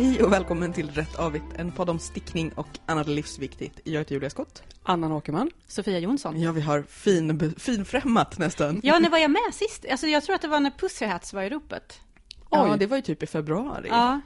Hej och välkommen till Rätt Avigt, en podd om stickning och annat livsviktigt. Jag heter Julia Skott. Anna Åkerman. Sofia Jonsson. Ja, vi har fin, finfrämmat nästan. Ja, när var jag med sist? Alltså, jag tror att det var när Pussy Hats var i ropet. Ja, det var ju typ i februari. Ja.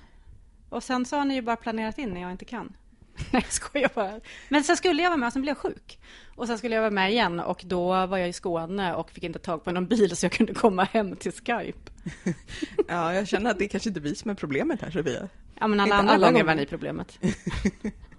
Och sen så har ni ju bara planerat in när jag inte kan. Nej, jag skojar bara. Men sen skulle jag vara med och sen blev jag sjuk. Och sen skulle jag vara med igen och då var jag i Skåne och fick inte tag på någon bil så jag kunde komma hem till Skype. ja, jag känner att det är kanske inte vi som är problemet här, Sofia. Ja, men alla Inte andra alla gånger gånger. var ni problemet.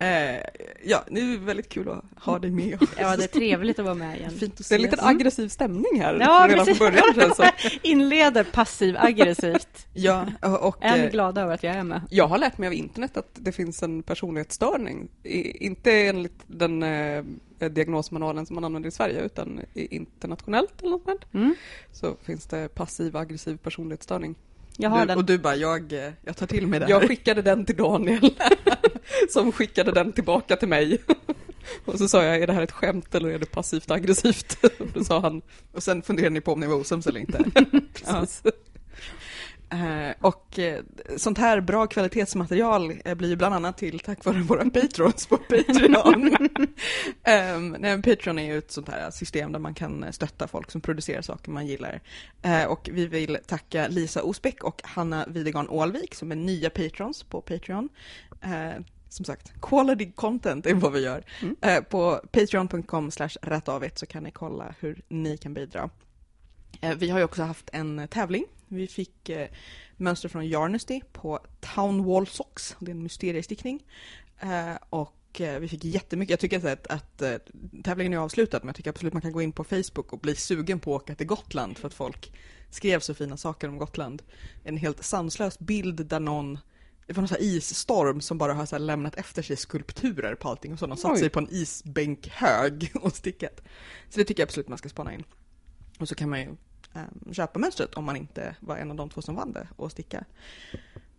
Eh, ja, det är väldigt kul att ha dig med oss. Ja, det är trevligt att vara med igen. Fint att Det är en liten aggressiv stämning här Ja, redan precis. från början känns som. Inleder passiv-aggressivt. Ja, och... Är ni eh, glada över att jag är med? Jag har lärt mig av internet att det finns en personlighetsstörning. I, inte enligt den eh, diagnosmanualen som man använder i Sverige utan internationellt eller något sånt. Mm. Så finns det passiv aggressiv personlighetsstörning. Jag har du, den. Och du bara, jag, eh, jag tar till mig det här. Jag skickade den till Daniel som skickade den tillbaka till mig. Och så sa jag, är det här ett skämt eller är det passivt aggressivt? Och då sa han, Och sen funderar ni på om ni var osams eller inte. precis. Eh, och eh, sånt här bra kvalitetsmaterial eh, blir ju bland annat till tack vare våra patrons på Patreon. um, Patreon är ju ett sånt här system där man kan stötta folk som producerar saker man gillar. Och vi vill tacka Lisa Osbeck och Hanna Widegarn Ålvik som är nya patrons på Patreon. Som sagt, quality content är vad vi gör. Mm. På patreon.com slash så kan ni kolla hur ni kan bidra. Eh, Vi har ju också haft en eh, tävling. Vi fick eh, mönster från Yarnesty på Town Wall Socks. Det är en mysteriestickning. Och vi fick jättemycket. Jag tycker att, att tävlingen är avslutad, men jag tycker absolut man kan gå in på Facebook och bli sugen på att åka till Gotland för att folk skrev så fina saker om Gotland. En helt sanslös bild där någon det var någon sån isstorm som bara har så lämnat efter sig skulpturer på allting och så. De satt Oj. sig på en isbänkhög och stickat. Så det tycker jag absolut man ska spana in. Och så kan man ju eh, köpa mönstret om man inte var en av de två som vann det och sticka.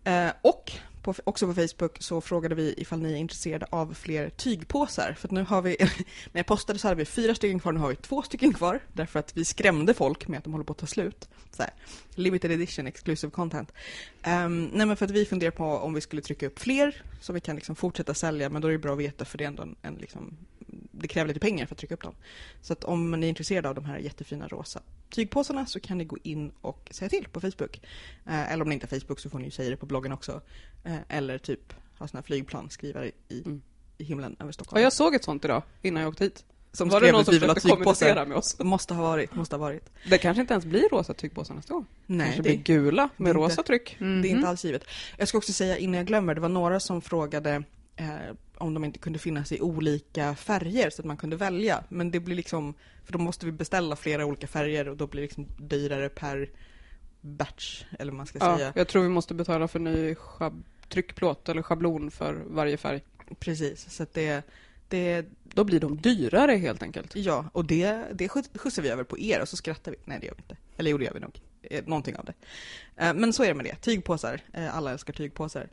Eh, och på, också på Facebook så frågade vi ifall ni är intresserade av fler tygpåsar. För att nu har vi, när jag postade så hade vi fyra stycken kvar, nu har vi två stycken kvar. Därför att vi skrämde folk med att de håller på att ta slut. Så här, limited edition, exclusive content. Um, nej men för att vi funderar på om vi skulle trycka upp fler så vi kan liksom fortsätta sälja. Men då är det bra att veta för det är ändå en, en liksom, det kräver lite pengar för att trycka upp dem. Så att om ni är intresserade av de här jättefina rosa tygpåsarna så kan ni gå in och säga till på Facebook. Eh, eller om ni inte har Facebook så får ni ju säga det på bloggen också. Eh, eller typ ha såna här flygplan, skriva det i, Mm. i himlen över Stockholm. Ja, jag såg ett sånt idag innan jag åkte hit. som Var det skrev någon att som försökte kommunicera med oss? Måste ha varit, måste ha varit. Det kanske inte ens blir rosa tygpåsar nästa gång. Nej, kanske det, blir gula med det rosa inte- tryck. det är inte alls givet. Jag ska också säga innan jag glömmer, det var några som frågade eh, om de inte kunde finnas i olika färger så att man kunde välja. Men det blir liksom, för då måste vi beställa flera olika färger och då blir det liksom dyrare per batch, eller vad man ska Ja, säga. jag tror vi måste betala för ny tryckplåt eller schablon för varje färg. Precis, så att det, det, Då blir de dyrare helt enkelt. ja, och det, det skjuts- skjutsar vi över på er och så skrattar vi. Nej, det gör vi inte. Eller jo, det gör vi nog. Eh, Någonting av det. Eh, Men så är det med det. Tygpåsar. Eh, Alla älskar tygpåsar.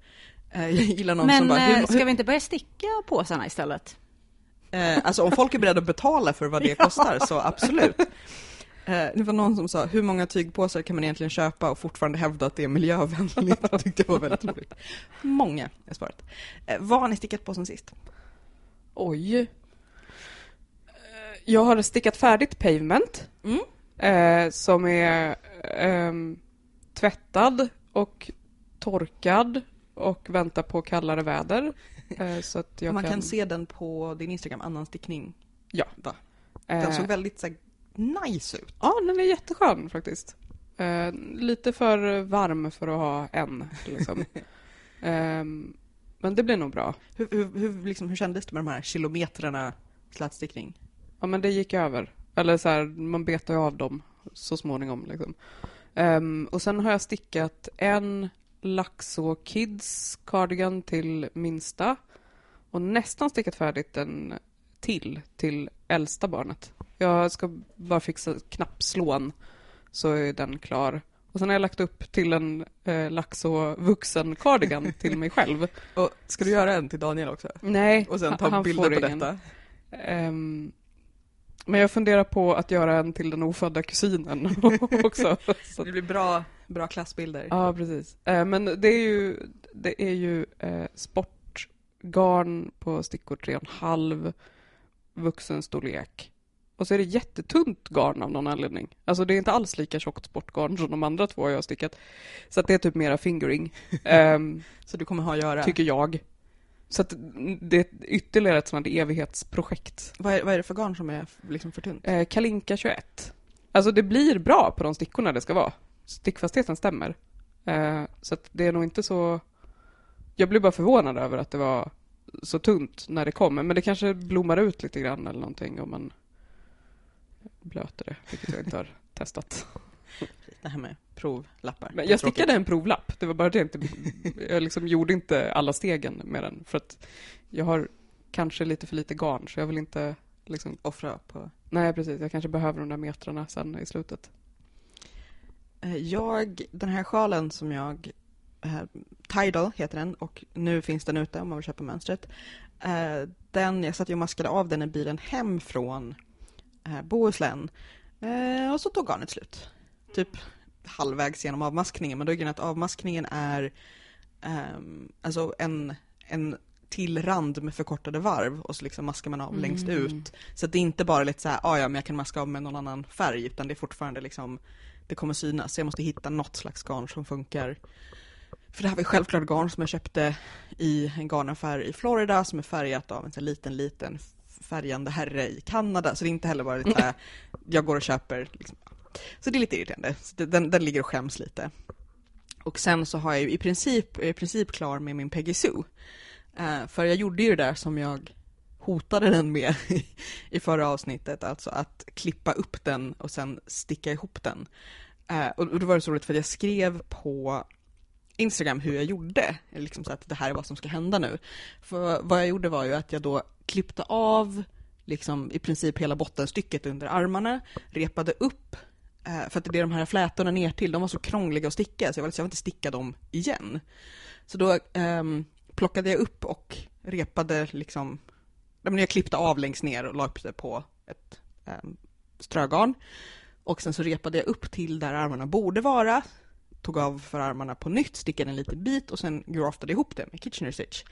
Eh, Jag gillar någon som Men bara, eh, hur, ska vi inte börja sticka påsarna istället? Eh, alltså om folk är beredda att betala för vad det kostar så absolut. Eh, det var någon som sa, hur många tygpåsar kan man egentligen köpa och fortfarande hävda att det är miljövänligt? Det tyckte jag var väldigt roligt. Många är svaret. Eh, vad har ni stickat på sen sist? Oj. Jag har stickat färdigt Pavement. Mm. Eh, som är ehm, tvättad och torkad och väntar på kallare väder. Eh, så att jag man kan, kan se den på din Instagram, annan stickning. Ja. Va? eh, Den såg väldigt så här, nice ut. Ja, den är jätteskön faktiskt. Eh, lite för varm för att ha en. Liksom. Ehm, men det blir nog bra. Hur, hur, hur, liksom, hur kändes det med de här kilometrarna slätstickning? Ja, men det gick över. Eller så här, man betar ju av dem så småningom. Liksom. Ehm, och sen har jag stickat en Laxå Kids cardigan till minsta och nästan stickat färdigt en till till äldsta barnet. Jag ska bara fixa knappslån så är den klar. Och sen har jag lagt upp till en eh, Laxå vuxen cardigan till mig själv. Och ska du göra en till Daniel också? Nej, Och sen ta han bilder får på ingen. detta? Ehm, Men jag funderar på att göra en till den ofödda kusinen också. Så, Det blir bra, bra klassbilder. ja, precis. Eh, men det är ju, det är ju eh, sportgarn på stickor 3,5 vuxenstorlek. Och så är det jättetunt garn av någon anledning. Alltså det är inte alls lika tjockt sportgarn som de andra två jag har stickat. Så att det är typ mera fingering, ehm, Så du kommer ha att göra. tycker jag. Så att det är ytterligare ett sånt evighetsprojekt. Vad, är, vad är det för garn som är liksom för tunt? Eh, Kalinka 21. Alltså det blir bra på de stickorna det ska vara. Stickfastheten stämmer. Eh, så att det är nog inte så... Jag blev bara förvånad över att det var så tunt när det kom. Men det kanske blommar ut lite grann eller någonting om man blöter det, vilket jag inte har testat. Det här med provlappar. Men jag stickade en provlapp, det var bara det jag inte... Jag liksom gjorde inte alla stegen med den för att jag har kanske lite för lite garn så jag vill inte liksom... Offra på... Nej precis, jag kanske behöver de där metrarna sen i slutet. Eh, Jag, den här sjalen som jag... eh, Tidal heter den och nu finns den ute om man vill köpa mönstret. Eh, Den, jag satt ju och maskade av den i bilen hem från Bohuslän. Och så tog garnet slut. Typ halvvägs genom avmaskningen. Men då är grejen att avmaskningen är ehm, alltså en, en till rand med förkortade varv och så liksom maskar man av längst Mm. ut. Så att det är inte bara lite så här, ah, ja men jag kan maska av med någon annan färg utan det är fortfarande liksom det kommer synas. Så jag måste hitta något slags garn som funkar. För det här var självklart garn som jag köpte i en garnaffär i Florida som är färgat av en här liten, liten färgande herre i Kanada. Så det är inte heller bara lite så här, jag går och köper. Liksom. Så det är lite irriterande. Den, den ligger och skäms lite. Och sen så har jag ju i princip, i princip klar med min Peggy Sue. Uh, för jag gjorde ju det där som jag hotade den med i förra avsnittet, alltså att klippa upp den och sen sticka ihop den. Uh, och då var det så roligt för jag skrev på Instagram hur jag gjorde, liksom så att det här är vad som ska hända nu. För vad jag gjorde var ju att jag då klippte av liksom i princip hela bottenstycket under armarna, repade upp, Eh, för att det är de här flätorna ner till, de var så krångliga att sticka så jag vill, liksom- jag vill inte sticka dem igen. Så då um, plockade jag upp och repade liksom, jag klippte av längst ner och la upp det på ett um, strögarn. Och sen så repade jag upp till där armarna borde vara, tog av för armarna på nytt, stickade en liten bit och sen graftade ihop det med Kitchener Stitch.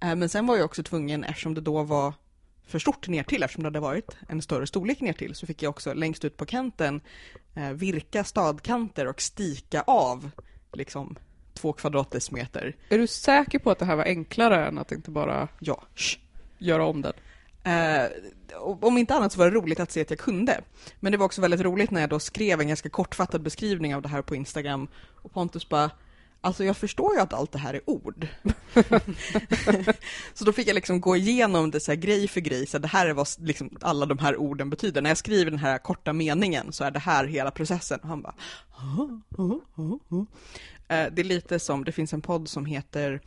Eh, men sen var jag också tvungen, eftersom det då var för stort ner till eftersom det hade varit en större storlek ner till så fick jag också längst ut på kanten eh, virka stadkanter och stika av liksom två kvadratdecimeter. Är du säker på att det här var enklare än att inte bara Ja, shh. göra om den? Eh, om inte annat så var det roligt att se att jag kunde. Men det var också väldigt roligt när jag då skrev en ganska kortfattad beskrivning av det här på Instagram och Pontus bara Alltså jag förstår ju att allt det här är ord. så då fick jag liksom gå igenom det så här grej för grej, så det här är vad liksom alla de här orden betyder. När jag skriver den här korta meningen så är det här hela processen. Och han bara "Aha, aha, aha. Eh, Det är lite som, det finns en podd som heter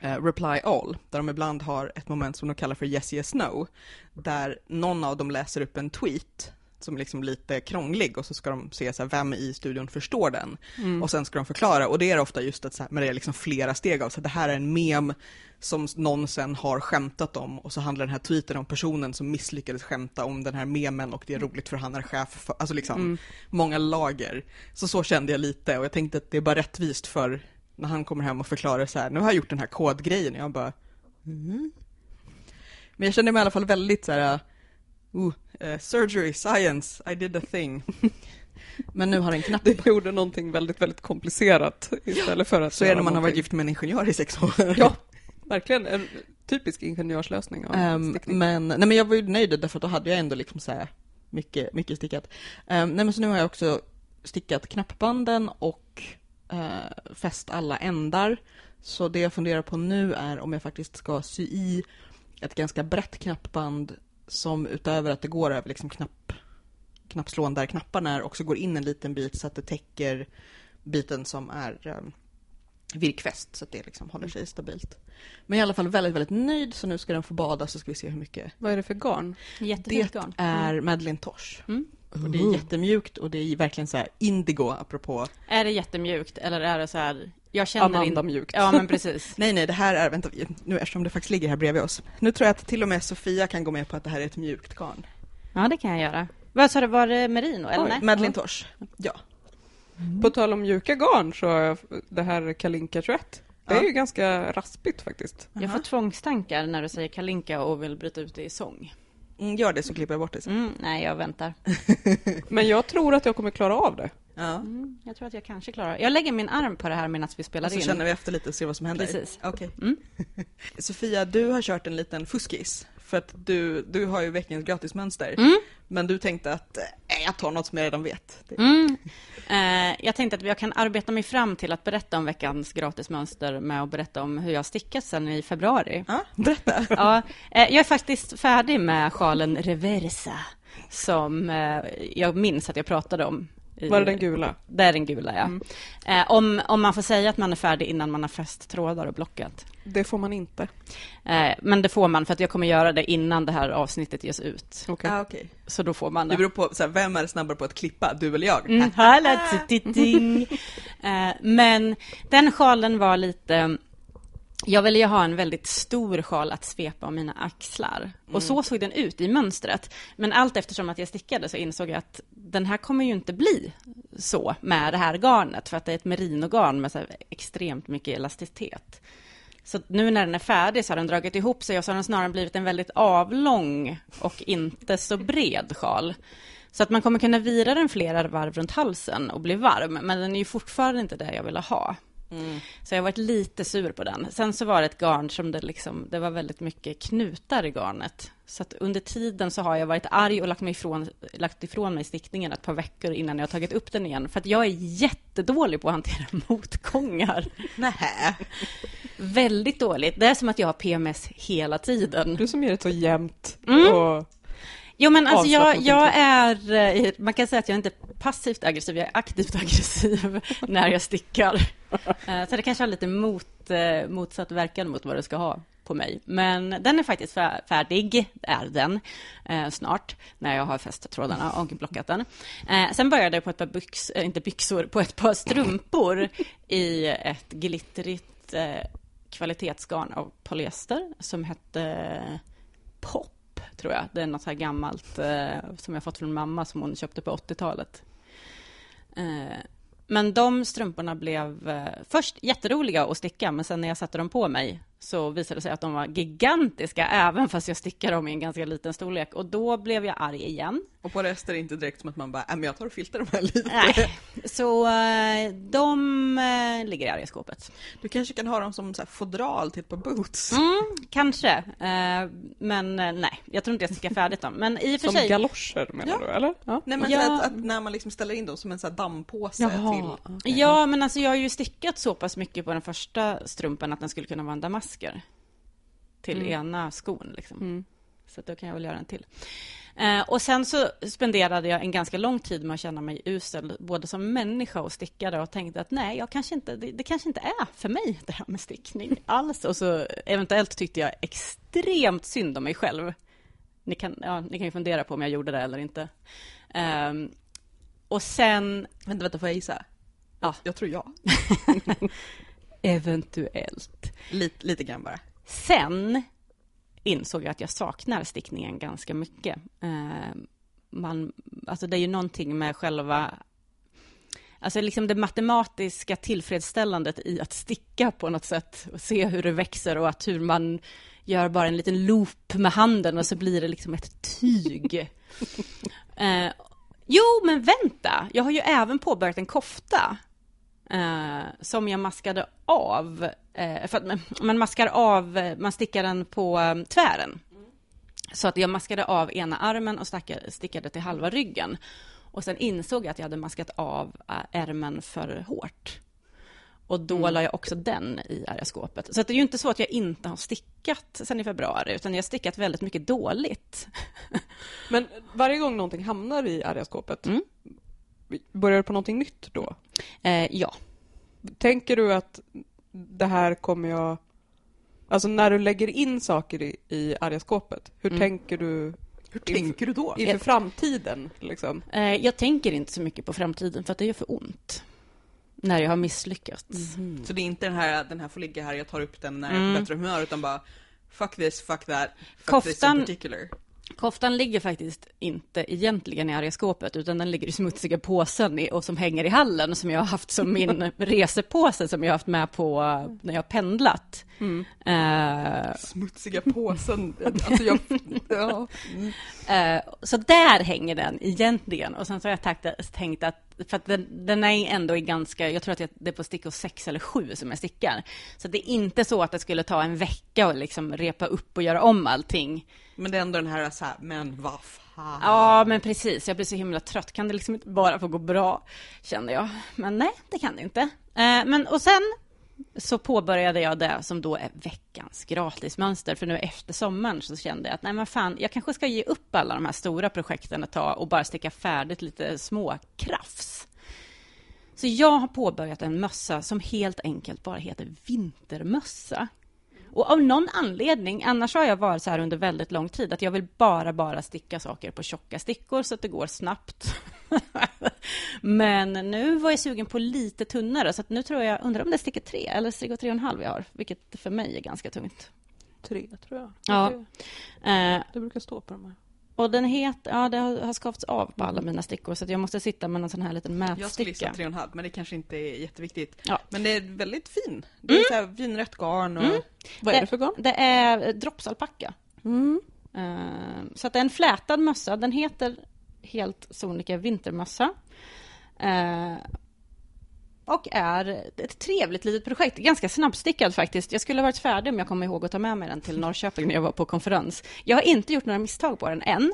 eh, Reply All, där de ibland har ett moment som de kallar för Yes Yes No, där någon av dem läser upp en tweet som är liksom lite krånglig och så ska de se så här, vem i studion förstår den. Mm. Och sen ska de förklara och det är ofta just att så här, men det är liksom flera steg av så här, det här är en mem som någon sen har skämtat om och så handlar den här tweeten om personen som misslyckades skämta om den här memen och det är roligt för han är chef för, alltså liksom Mm. många lager. Så så kände jag lite och jag tänkte att det är bara rättvist för när han kommer hem och förklarar så här, nu har jag gjort den här kodgrejen och jag bara mm. Men jag kände mig i alla fall väldigt så här, uh, eh, surgery, science, I did a thing. Men nu har en knapp. Du gjorde någonting väldigt, väldigt komplicerat istället för att Så är det när man har varit gift med en ingenjör i sex år. Ja, verkligen. En typisk ingenjörslösning stickning. men, nej men jag var ju nöjd därför att då hade jag ändå liksom så här mycket, mycket stickat. Um, nej men så nu har jag också stickat knappbanden och eh, fäst alla ändar. Så det jag funderar på nu är om jag faktiskt ska sy i ett ganska brett knappband som utöver att det går över liksom knapp, knappslån där knapparna är också går in en liten bit så att det täcker biten som är um, virkfäst så att det liksom håller sig stabilt. Men i alla fall väldigt, väldigt nöjd så nu ska den få bada så ska vi se hur mycket. Vad är det för garn? Jättefint Det garn. är Madeleine Tosh. Mm. Och det är jättemjukt och det är verkligen så här indigo apropå. Är det jättemjukt eller är det så här, jag känner Amanda in... mjukt. Ja men precis. Nej, nej, det här är, vänta, nu eftersom det faktiskt ligger här bredvid oss. Nu tror jag att till och med Sofia kan gå med på att det här är ett mjukt garn. Ja, det kan jag göra. Vad sa du, var det merino? Eller Oj, nej? Madeleine Tosh. Ja. På tal om mjuka garn så har jag det här Kalinka 21. Det är Ja. ju ganska raspigt faktiskt. Jag får tvångstankar när du säger kalinka och vill bryta ut det i sång. Mm, gör det så klipper jag bort det sen. Mm, nej, jag väntar. Men jag tror att jag kommer klara av det. Ja. Mm, jag tror att jag kanske klarar Jag lägger min arm på det här medan vi spelar Och så in. känner vi efter lite och ser vad som händer. Precis. Okej. Mm. Sofia, du har kört en liten fuskis. För att du, du har ju veckans gratismönster. Mm. Men du tänkte att äh, jag tar något som jag redan vet. Mm. Eh, jag tänkte att jag kan arbeta mig fram till att berätta om veckans gratismönster med att berätta om hur jag stickat sen i februari. Ja, berätta. Ja, eh, jag är faktiskt färdig med sjalen Reversa som eh, jag minns att jag pratade om. Var det den gula? Det är den gula, ja. Mm. Eh, om, om man får säga att man är färdig innan man har fäst trådar och blockat. Det får man inte. Eh, men det får man för att jag kommer göra det innan det här avsnittet ges ut. Okej. Ah, okej. Så då får man Det det. beror på så här, vem är snabbare på att klippa, du eller jag? Mm. Eh, Men den sjalen var lite... Jag ville ju ha en väldigt stor sjal att svepa om mina axlar. Och så såg den ut i mönstret. Men allt eftersom att jag stickade så insåg jag att den här kommer ju inte bli så med det här garnet. För att det är ett merinogarn med så extremt mycket elasticitet. Så nu när den är färdig så har den dragit ihop sig och så har den snarare blivit en väldigt avlång och inte så bred sjal. Så att man kommer kunna vira den flera varv runt halsen och bli varm, men den är ju fortfarande inte det jag ville ha. Mm. Så jag har varit lite sur på den. Sen så var det ett garn som det liksom, det var väldigt mycket knutar i garnet. Så att under tiden så har jag varit arg och lagt, mig ifrån, lagt ifrån mig stickningen ett par veckor innan jag har tagit upp den igen. För att jag är jättedålig på att hantera motgångar. Nähä. Väldigt dåligt. Det är som att jag har PMS hela tiden. Du som ger det så jämnt. Mm. Och Jo, men alltså jag, jag är... eh, Man kan säga att jag inte är passivt aggressiv, jag är aktivt aggressiv när jag stickar. Eh, Så det kanske har lite mot, eh, motsatt verkan mot vad det ska ha på mig. Men den är faktiskt fär- färdig, är den, snart, när jag har fäst trådarna och blockat den. Sen började jag på ett par byx, eh, inte byxor, på ett par strumpor i ett glittrigt kvalitetsgarn av polyester som hette Pop tror jag. Det är något så här gammalt eh, som jag fått från mamma som hon köpte på 80-talet. Eh, men de strumporna blev eh, först jätteroliga att sticka, men sen när jag satte dem på mig så visade det sig att de var gigantiska, även fast jag stickade dem i en ganska liten storlek. Och då blev jag arg igen. Och på resten är det inte direkt som att man bara, äh, men jag tar och filtar de här lite. Nej. Så eh, de eh, ligger i arga skåpet. Du kanske kan ha dem som så här fodral till ett par boots. Mm, kanske. Eh, men nej, jag tror inte jag stickar färdigt dem. Men i och för som sig... galoscher menar Ja. du, eller? Ja. Nej men Ja. så att, att när man liksom ställer in dem som en så här dammpåse Jaha. till... Ja, men alltså jag har ju stickat så pass mycket på den första strumpan att den skulle kunna vara en damasker. Till Mm. ena skon liksom. Mm. Så då kan jag väl göra en till. Eh, och sen så spenderade jag en ganska lång tid med att känna mig usel, både som människa och stickare och tänkte att nej, jag kanske inte, det, det kanske inte är för mig det här med stickning alls. Och så eventuellt tyckte jag extremt synd om mig själv. Ni kan, ja, ni kan ju fundera på om jag gjorde det eller inte. Ehm, och sen Vänta, vänta, får jag gissa? Ja. Jag tror ja. eventuellt. Lite, lite grann bara. Sen insåg jag att jag saknar stickningen ganska mycket. Eh, man, alltså det är ju någonting med själva Alltså liksom det matematiska tillfredsställandet i att sticka på något sätt och se hur det växer och att hur man gör bara en liten loop med handen och så blir det liksom ett tyg. eh, jo, men vänta, jag har ju även påbörjat en kofta eh, som jag maskade av. Eh, för att man, maskar av, eh, man stickar den på eh, tvären. Så att jag maskade av ena armen och stackade, stickade till halva ryggen. Och sen insåg jag att jag hade maskat av ärmen för hårt. Och då Mm. la jag också den i arga skåpet. Så det är ju inte så att jag inte har stickat sen i februari, utan jag har stickat väldigt mycket dåligt. Men varje gång någonting hamnar i arga skåpet, Mm. börjar du på någonting nytt då? Eh, ja. Tänker du att det här kommer jag... Alltså när du lägger in saker i, i arga skåpet, hur Mm. tänker du Hur tänker du då? inför framtiden? Liksom? Eh, jag tänker inte så mycket på framtiden, för att det gör för ont. När jag har misslyckats. Så det är inte den här, den här får ligga här, jag tar upp den när jag är Mm. på bättre humör, utan bara fuck this, fuck that, fuck this Koftan- in particular. Koftan ligger faktiskt inte egentligen i arga skåpet, utan den ligger i smutsiga påsen i, och som hänger i hallen, som jag har haft som min resepåse, som jag har haft med på när jag har pendlat. Mm. Eh, Smutsiga påsen. Alltså jag, ja. Mm. Eh, så där hänger den egentligen. Och sen så har jag tänkt att, för att den, den är ändå i ganska, jag tror att det är på stickor sex eller sju som jag stickar. Så det är inte så att det skulle ta en vecka att liksom repa upp och göra om allting. Men det är ändå den här så här, men vad fan. Ja, men precis. Jag blir så himla trött. Kan det liksom inte bara få gå bra, kände jag. Men nej, det kan det inte. Eh, men och sen så påbörjade jag det som då är veckans gratismönster. För nu efter sommaren så kände jag att nej men fan, jag kanske ska ge upp alla de här stora projekten ett tag och bara sticka färdigt lite små krafs. Så jag har påbörjat en mössa som helt enkelt bara heter vintermössa. Och av någon anledning, annars har jag varit så här under väldigt lång tid, att jag vill bara, bara sticka saker på tjocka stickor så att det går snabbt. Men nu var jag sugen på lite tunnare, så nu tror jag, undrar om det är stickor tre eller stickor tre och en halv jag har, vilket för mig är ganska tungt. Tre, tror jag. Ja. Det, Eh, det brukar stå på de här. Och den heter, ja det har, skavts av på alla mina stickor, så att jag måste sitta med en sån här liten Jag skulle gissa mätsticka. tre och en halv, men det kanske inte är jätteviktigt. Ja. Men det är väldigt fin. Det är så här vinrött garn och... Mm. Vad är det för garn? Det är droppsalpacka. Mm. Eh, Så att det är en flätad mössa. Den heter helt sonika vintermössa. Eh, Och är ett trevligt litet projekt. Ganska snabbstickad faktiskt. Jag skulle ha varit färdig om jag kommer ihåg att ta med mig den till Norrköping när jag var på konferens. Jag har inte gjort några misstag på den än.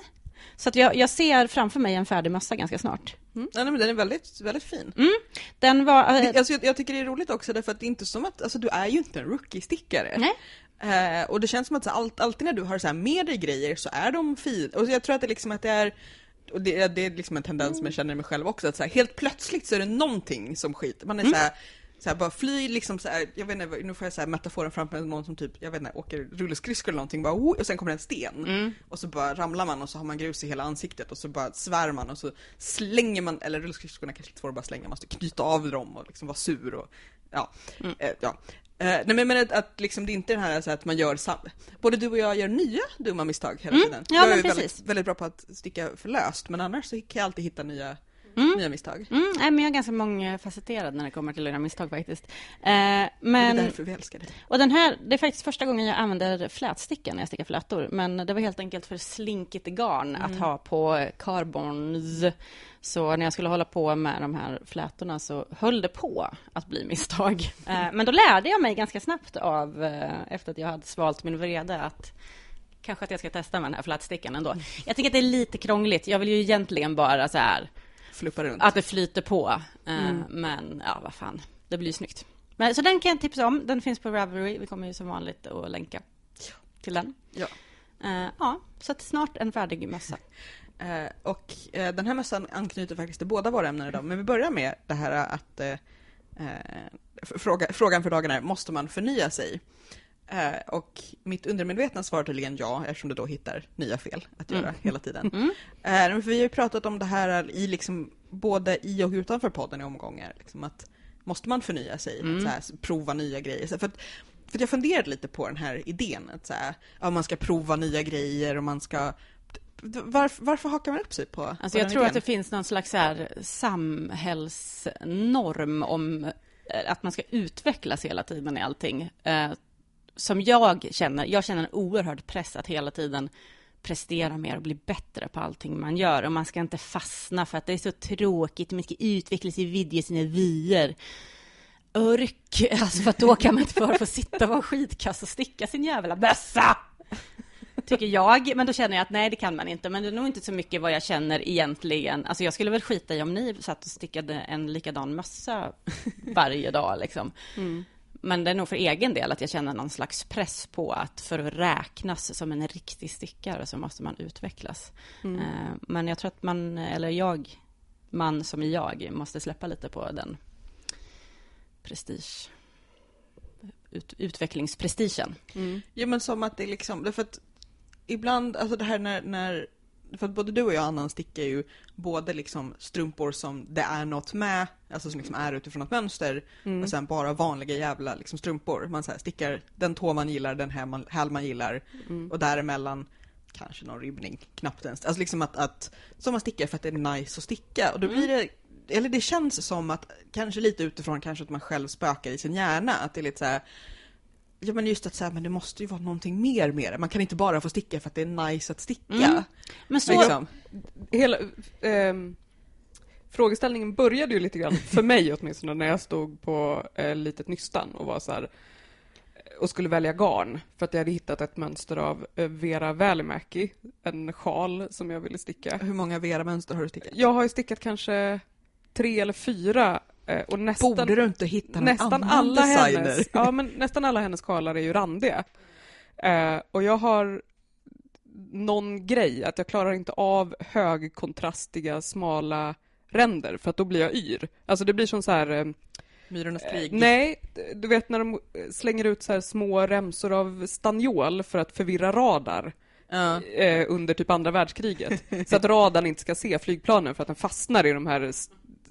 Så att jag, jag ser framför mig en färdig mössa ganska snart. Mm. Ja, nej, men den är väldigt, väldigt fin. Den var... eh, Det- Alltså, jag, jag tycker det är roligt också därför att det är inte som att, alltså du är ju inte en rookie-stickare. Nej. Eh, och det känns som att så, allt, alltid när du har så här med dig grejer så är de fina. Och jag tror att det liksom att det är och det, det är liksom en tendens som jag känner i mig själv också, att så här, helt plötsligt så är det någonting som skiter. Man är så här, så här, bara flyr liksom så här, jag vet inte, nu får jag så här metaforen framför någon som typ, jag vet inte, åker rullskridskor eller någonting, bara, oh, och sen kommer det en sten. Och så bara ramlar man och så har man grus i hela ansiktet och så bara svär man och så slänger man, eller rullskridskorna kanske inte får bara slänga, man måste knyta av dem och liksom vara sur och ja. Eh, ja. Eh, nej men, att, att liksom det är inte den här så att man gör sam- Både du och jag gör nya dumma misstag hela tiden. ja, jag är precis. väldigt, väldigt bra på att sticka för löst men annars så kan jag alltid hitta nya, nya misstag. Mm, nej, men jag är ganska mångfacetterad när det kommer till göra misstag faktiskt. Eh, Men... Det är därför vi älskar dig. Och den här, det är faktiskt första gången jag använder flätsticka när jag stickar flätor. Men det var helt enkelt för slinkigt garn att ha på carbons. Så när jag skulle hålla på med de här flätorna så höll det på att bli misstag. Eh, Men då lärde jag mig ganska snabbt av, eh, efter att jag hade svalt min vrede, att kanske att jag ska testa med den här flätstickan ändå. Jag tycker att det är lite krångligt. Jag vill ju egentligen bara så här, Fluppa runt. att det flyter på. Eh, Men ja, vad fan, det blir ju snyggt. Men, så den kan jag tipsa om. Den finns på Ravelry. Vi kommer ju som vanligt att länka till den. Ja. Eh, ja, så att snart en färdig mössa. Eh, och eh, den här mössan anknyter faktiskt till båda våra ämnen idag, men vi börjar med det här att fråga, frågan för dagen är, måste man förnya sig? Eh, och mitt undermedvetna svar är tydligen ja, eftersom du då hittar nya fel att göra Mm. hela tiden. Mm. Eh, för vi har ju pratat om det här i liksom, både i och utanför podden i omgångar, liksom att måste man förnya sig, Mm. här, prova nya grejer? För att, för att jag funderade lite på den här idén, att så här, ja, man ska prova nya grejer och man ska varför, varför hakar man upp sig på, Alltså på jag tror idén? att det finns någon slags så här samhällsnorm om eh, att man ska utvecklas hela tiden i allting. Som jag känner, jag känner en oerhörd press att hela tiden prestera mer och bli bättre på allting man gör. Och man ska inte fastna för att det är så tråkigt, man ska utvecklas i vidge sina vyer. Örk, alltså för att då kan man inte bara få sitta och vara skitkass och sticka sin jävla bössa. Tycker jag, men då känner jag att nej, det kan man inte. Men det är nog inte så mycket vad jag känner egentligen. Alltså jag skulle väl skita i om ni satt och stickade en likadan mössa varje dag liksom. Mm. Men det är nog för egen del att jag känner någon slags press på att för att räknas som en riktig stickare så måste man utvecklas. Mm. Eh, Men jag tror att man, eller jag, man som är jag, måste släppa lite på den prestige, ut, utvecklingsprestigen. Ja men som att det är liksom, därför att ibland, alltså det här när, när för att både du och jag Annan stickar ju både liksom strumpor som det är något med, alltså som liksom är utifrån ett mönster, och sen bara vanliga jävla liksom strumpor. Man så här stickar den tå man gillar, den här man, häl man gillar, och däremellan kanske någon ribbning, knappt ens. Alltså liksom att, att som man stickar för att det är nice att sticka. Och då Mm. blir det, eller det känns som att, kanske lite utifrån kanske att man själv spökar i sin hjärna, att det är lite så här. Ja men just att säga, men det måste ju vara någonting mer med det. Man kan inte bara få sticka för att det är nice att sticka. Mm. Men så, Liksom. Hela, ehm, frågeställningen började ju lite grann, för mig åtminstone, när jag stod på eh, litet nystan och var så här och skulle välja garn för att jag hade hittat ett mönster av eh, Vera Välimäki, en sjal som jag ville sticka. Hur många Vera-mönster har du stickat? Jag har ju stickat kanske tre eller fyra eh, och nästan, Borde du inte hitta någon nästan annan alla designer? hennes, ja, men nästan alla hennes sjalar är ju randiga. Eh, och jag har någon grej, att jag klarar inte av högkontrastiga, smala ränder, för att då blir jag yr. Alltså det blir som så här... Eh, Myrornas eh, krig? nej, du vet när de slänger ut så här små remsor av stanniol för att förvirra radar eh, under typ andra världskriget. så att radarn inte ska se flygplanen för att den fastnar i de här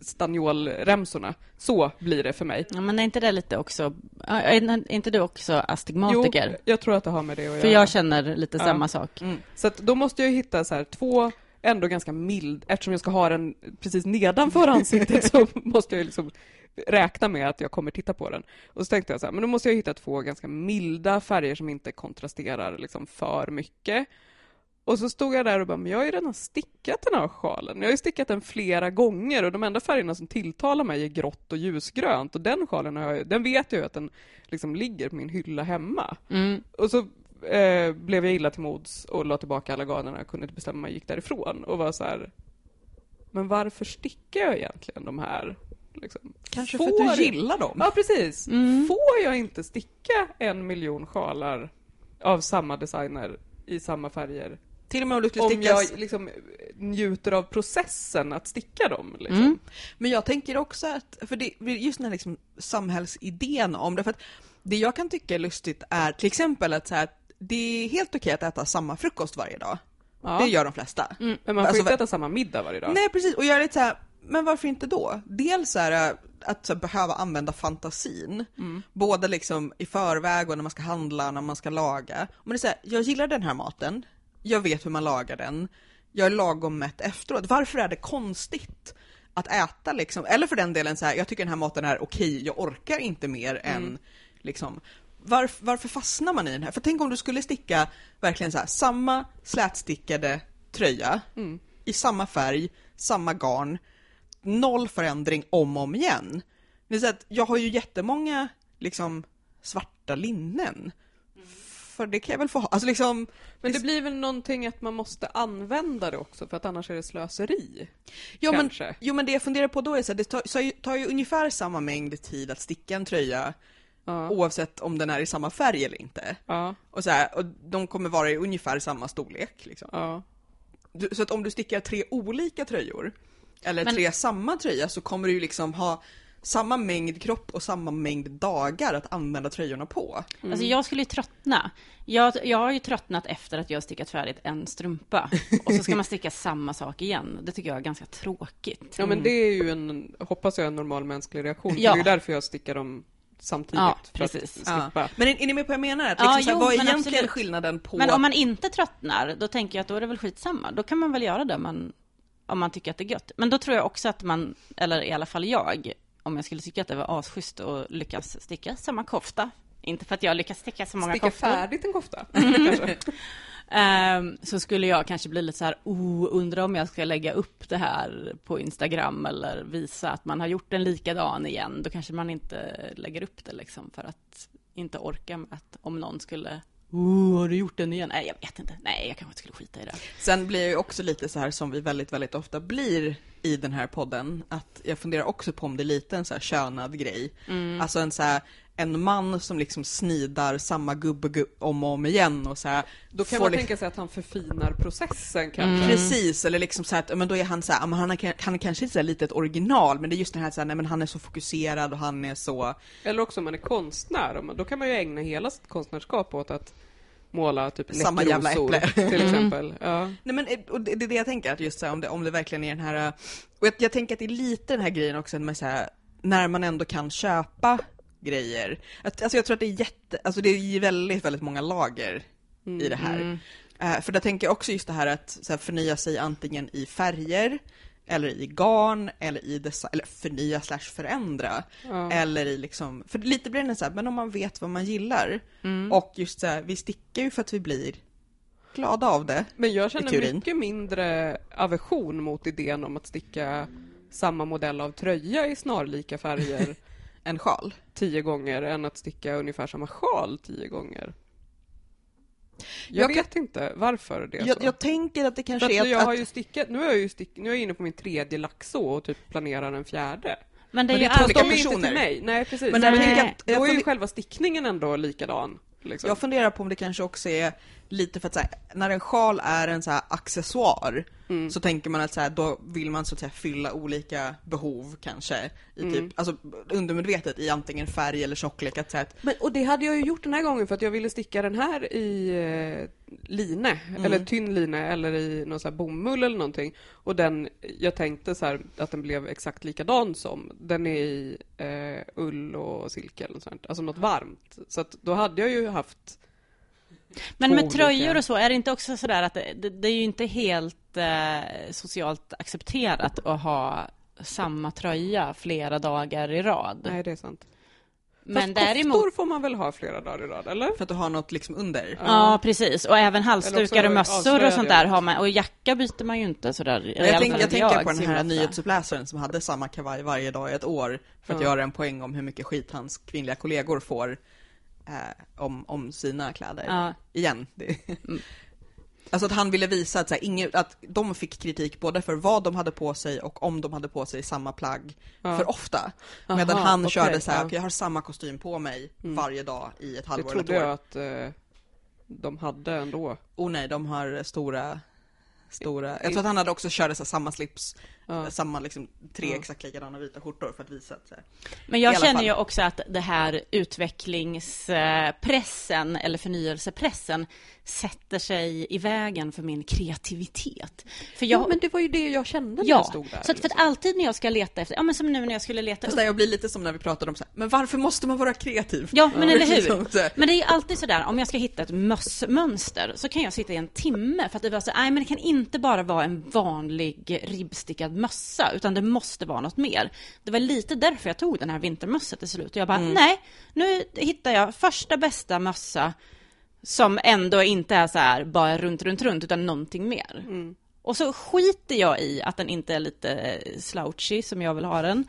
stanniolremsorna. Så blir det för mig. ja, men är inte det lite också, är inte du också astigmatiker? Jo, jag tror att det har med det att För göra. jag känner lite Ja. samma sak. Mm. Så att då måste jag hitta så här två ändå ganska mild, eftersom jag ska ha den precis nedanför ansiktet så måste jag liksom räkna med att jag kommer titta på den. Och så tänkte jag så här, men då måste jag hitta två ganska milda färger som inte kontrasterar liksom för mycket. Och så stod jag där och bara, men jag har ju redan stickat den här sjalen. Jag har ju stickat den flera gånger och de enda färgerna som tilltalar mig är grått och ljusgrönt och den sjalen har jag, den vet jag ju att den liksom ligger på min hylla hemma. Mm. Och så eh, blev jag illa till mods och la tillbaka alla garnerna, kunde inte bestämma mig, gick därifrån och var så här. Men varför stickar jag egentligen de här? Liksom? Kanske Får för att du gillar dem? Ja, precis. Mm. Får jag inte sticka en miljon sjalar av samma designer i samma färger? Till och med om du skulle Om sticka... jag liksom njuter av processen att sticka dem? Liksom. Mm. Men jag tänker också att, för det, just den här liksom samhällsidén om det, för att det jag kan tycka är lustigt är till exempel att så här, det är helt okej att äta samma frukost varje dag. Ja. Det gör de flesta. Mm. Men man får Alltså, inte äta samma middag varje dag. Nej precis, och jag är lite så här, men varför inte då? Dels är det att så här, behöva använda fantasin, Mm. både liksom i förväg och när man ska handla, när man ska laga. Men det är så här, jag gillar den här maten, jag vet hur man lagar den, jag är lagom mätt efteråt. Varför är det konstigt att äta liksom, eller för den delen så här, jag tycker den här maten är okej, jag orkar inte mer än liksom varför, varför fastnar man i den här? För tänk om du skulle sticka verkligen så här, samma slätstickade tröja Mm. i samma färg, samma garn, noll förändring om och om igen. Det är så att jag har ju jättemånga liksom svarta linnen. För det kan jag väl få ha. Alltså liksom, Men det blir väl någonting att man måste använda det också för att annars är det slöseri? jo, men, Kanske. jo men det jag funderar på då är så att det tar, så ju- tar ju ungefär samma mängd tid att sticka en tröja Ja. oavsett om den är i samma färg eller inte. Ja. Och, så här, och de kommer vara i ungefär samma storlek. Liksom. ja. Du, så att om du stickar tre olika tröjor, eller Men- tre samma tröja, så kommer du ju liksom ha samma mängd kropp och samma mängd dagar att använda tröjorna på. Alltså jag skulle ju tröttna. Jag, jag har ju tröttnat efter att jag har stickat färdigt en strumpa. Och så ska man sticka samma sak igen. Det tycker jag är ganska tråkigt. Ja men det är ju en, hoppas jag, en normal mänsklig reaktion. Ja. Det är ju därför jag stickar dem samtidigt. Ja, precis. slippa. Men är, är ni med på vad jag menar? Att Ja, liksom så här, jo, vad är men egentligen absolut. skillnaden på... Men om man inte tröttnar, då tänker jag att då är det väl skitsamma. Då kan man väl göra det man, om man tycker att det är gött. Men då tror jag också att man, eller i alla fall jag, om jag skulle tycka att det var asschysst att lyckas sticka samma kofta. Inte för att jag lyckas sticka så många Sticka koftor. färdigt en kofta. Ehm, så skulle jag kanske bli lite så här, oh, undrar om jag ska lägga upp det här på Instagram eller visa att man har gjort en likadan igen. Då kanske man inte lägger upp det liksom för att inte orka med att om någon skulle, oh, har du gjort den igen? Nej, jag vet inte. Nej, jag kanske inte skulle skita i det. Sen blir jag ju också lite så här som vi väldigt, väldigt ofta blir i den här podden, att jag funderar också på om det är lite en så här könad grej. Mm. Alltså en så här, en man som liksom snidar samma gubbe gu- om och om igen och så här, Då kan man tänka sig att han förfinar processen Mm. kanske. Precis, eller liksom så här, att, men då är han så här, han, är, han är kanske inte så här lite ett original, men det är just den här, så här nej, men han är så fokuserad och han är så, Eller också om man är konstnär, då kan man ju ägna hela sitt konstnärskap åt att måla typ Samma jävla äpple. till exempel. Ja. Nej men eh, och det det är det jag tänker, att just så här, om, det, om det verkligen är den här, eh, och jag, jag tänker att det är lite den här grejen också med så här, när man ändå kan köpa grejer. Att, alltså jag tror att det är jätte, alltså det är väldigt, väldigt många lager i det här. Mm. Eh, för där tänker jag också just det här att så här, förnya sig antingen i färger, eller i garn, eller i design, eller förnya slash förändra. Ja. Eller i liksom, för lite blir det så här, men om man vet vad man gillar. Mm. Och just så här, vi stickar ju för att vi blir glada av det. Men jag känner mycket mindre aversion mot idén om att sticka samma modell av tröja i snarlika färger En sjal. tio gånger än att sticka ungefär samma sjal tio gånger. Jag, Jag kan- vet inte varför det är Jag, så. jag tänker att det kanske att är att, jag har ju stickat, nu är jag ju stick, nu är jag inne på min tredje laxå och typ planerar en fjärde. Men det är Men ju det är två alltid... olika De är inte till mig, nej precis. Men Men jag Nej. tänker att, då jag, är ju själva stickningen ändå likadan. Liksom. jag funderar på om det kanske också är lite för att så här, när en sjal är en så här accessoar Mm. så tänker man att så här, då vill man så att säga fylla olika behov kanske i typ, Mm. alltså undermedvetet i antingen färg eller tjocklek att säga att Men, och det hade jag ju gjort den här gången för att jag ville sticka den här i eh, line, Mm. eller tynn line eller i någon så här bomull eller någonting. Och den, jag tänkte så här att den blev exakt likadan som, den är i eh, ull och silke eller något sånt, alltså något varmt. Så att då hade jag ju haft Men med olika- tröjor och så, är det inte också sådär att det, det, är ju inte helt eh, socialt accepterat att ha samma tröja flera dagar i rad. Nej, det är sant. Men Fast däremot... koftor får man väl ha flera dagar i rad, eller? för att du har något liksom under. Ja, precis. Och även halsdukar och mössor och sånt jag där har man. Och jacka byter man ju inte sådär. Jag, fall tänk, jag tänker på den här nyhetsuppläsaren som hade samma kavaj varje dag i ett år för att Ja. göra en poäng om hur mycket skit hans kvinnliga kollegor får eh, om, om sina kläder. Ja. Igen. Det. Mm. Alltså att han ville visa att, så här, inget, att de fick kritik både för vad de hade på sig och om de hade på sig samma plagg Ja. för ofta. Medan Aha, han okej, körde så här, ja. Mm. jag har samma kostym på mig varje dag i ett Det halvår eller trodde ett år. jag att eh, de hade ändå. Oh nej, de har stora Stora. Jag tror att han hade också körde så samma slips, Ja. samma liksom tre Ja. exakt likadana vita skjortor för att visa att så här. Men jag känner fall. ju också att det här utvecklingspressen eller förnyelsepressen sätter sig i vägen för min kreativitet. För jag, Ja, men det var ju det jag kände när ja, jag stod där. så att för att alltid när jag ska leta efter, ja men som nu när jag skulle leta Fast upp jag blir lite som när vi pratade om så här, men varför måste man vara kreativ? Ja, men eller hur? Liksom. Men det är ju alltid sådär, om jag ska hitta ett mössmönster så kan jag sitta i en timme för att det var så, nej men det kan inte bara vara en vanlig ribbstickad mössa, utan det måste vara något mer. Det var lite därför jag tog den här vintermössan till slut. Och jag bara, nej, nu hittar jag första bästa mössa som ändå inte är så här bara runt, runt, runt, utan någonting mer. Mm. Och så skiter jag i att den inte är lite slouchy som jag vill ha den.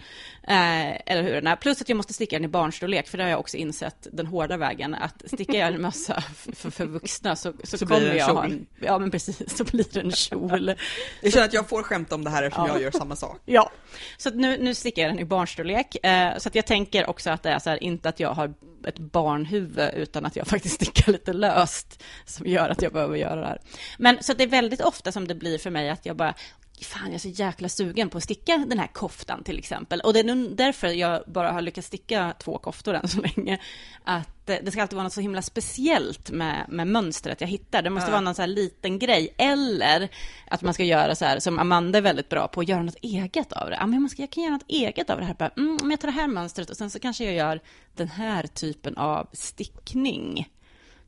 Eh, eller hur den är. Plus att jag måste sticka den i barnstorlek, för det har jag också insett den hårda vägen. Att stickar jag en mössa för, för vuxna så, så, Så kommer jag ha en... Ja, men precis, så blir det en kjol. Jag känner att jag får skämta om det här eftersom Ja. jag gör samma sak. Ja, så nu, nu stickar jag den i barnstorlek. Eh, så att jag tänker också att det är så här, inte att jag har ett barnhuvud, utan att jag faktiskt stickar lite löst, som gör att jag behöver göra det här. Men så att det är väldigt ofta som det blir för mig att jag bara, fan jag är så jäkla sugen på att sticka den här koftan till exempel. Och det är nog därför jag bara har lyckats sticka två koftor än så länge. Att eh, det ska alltid vara något så himla speciellt med, med mönstret jag hittar. Det måste Ja. vara någon så här liten grej. Eller att man ska göra så här, som Amanda är väldigt bra på, att göra något eget av det. Ja, men man ska, jag kan göra något eget av det här. Bara, mm, jag tar det här mönstret och sen så kanske jag gör den här typen av stickning.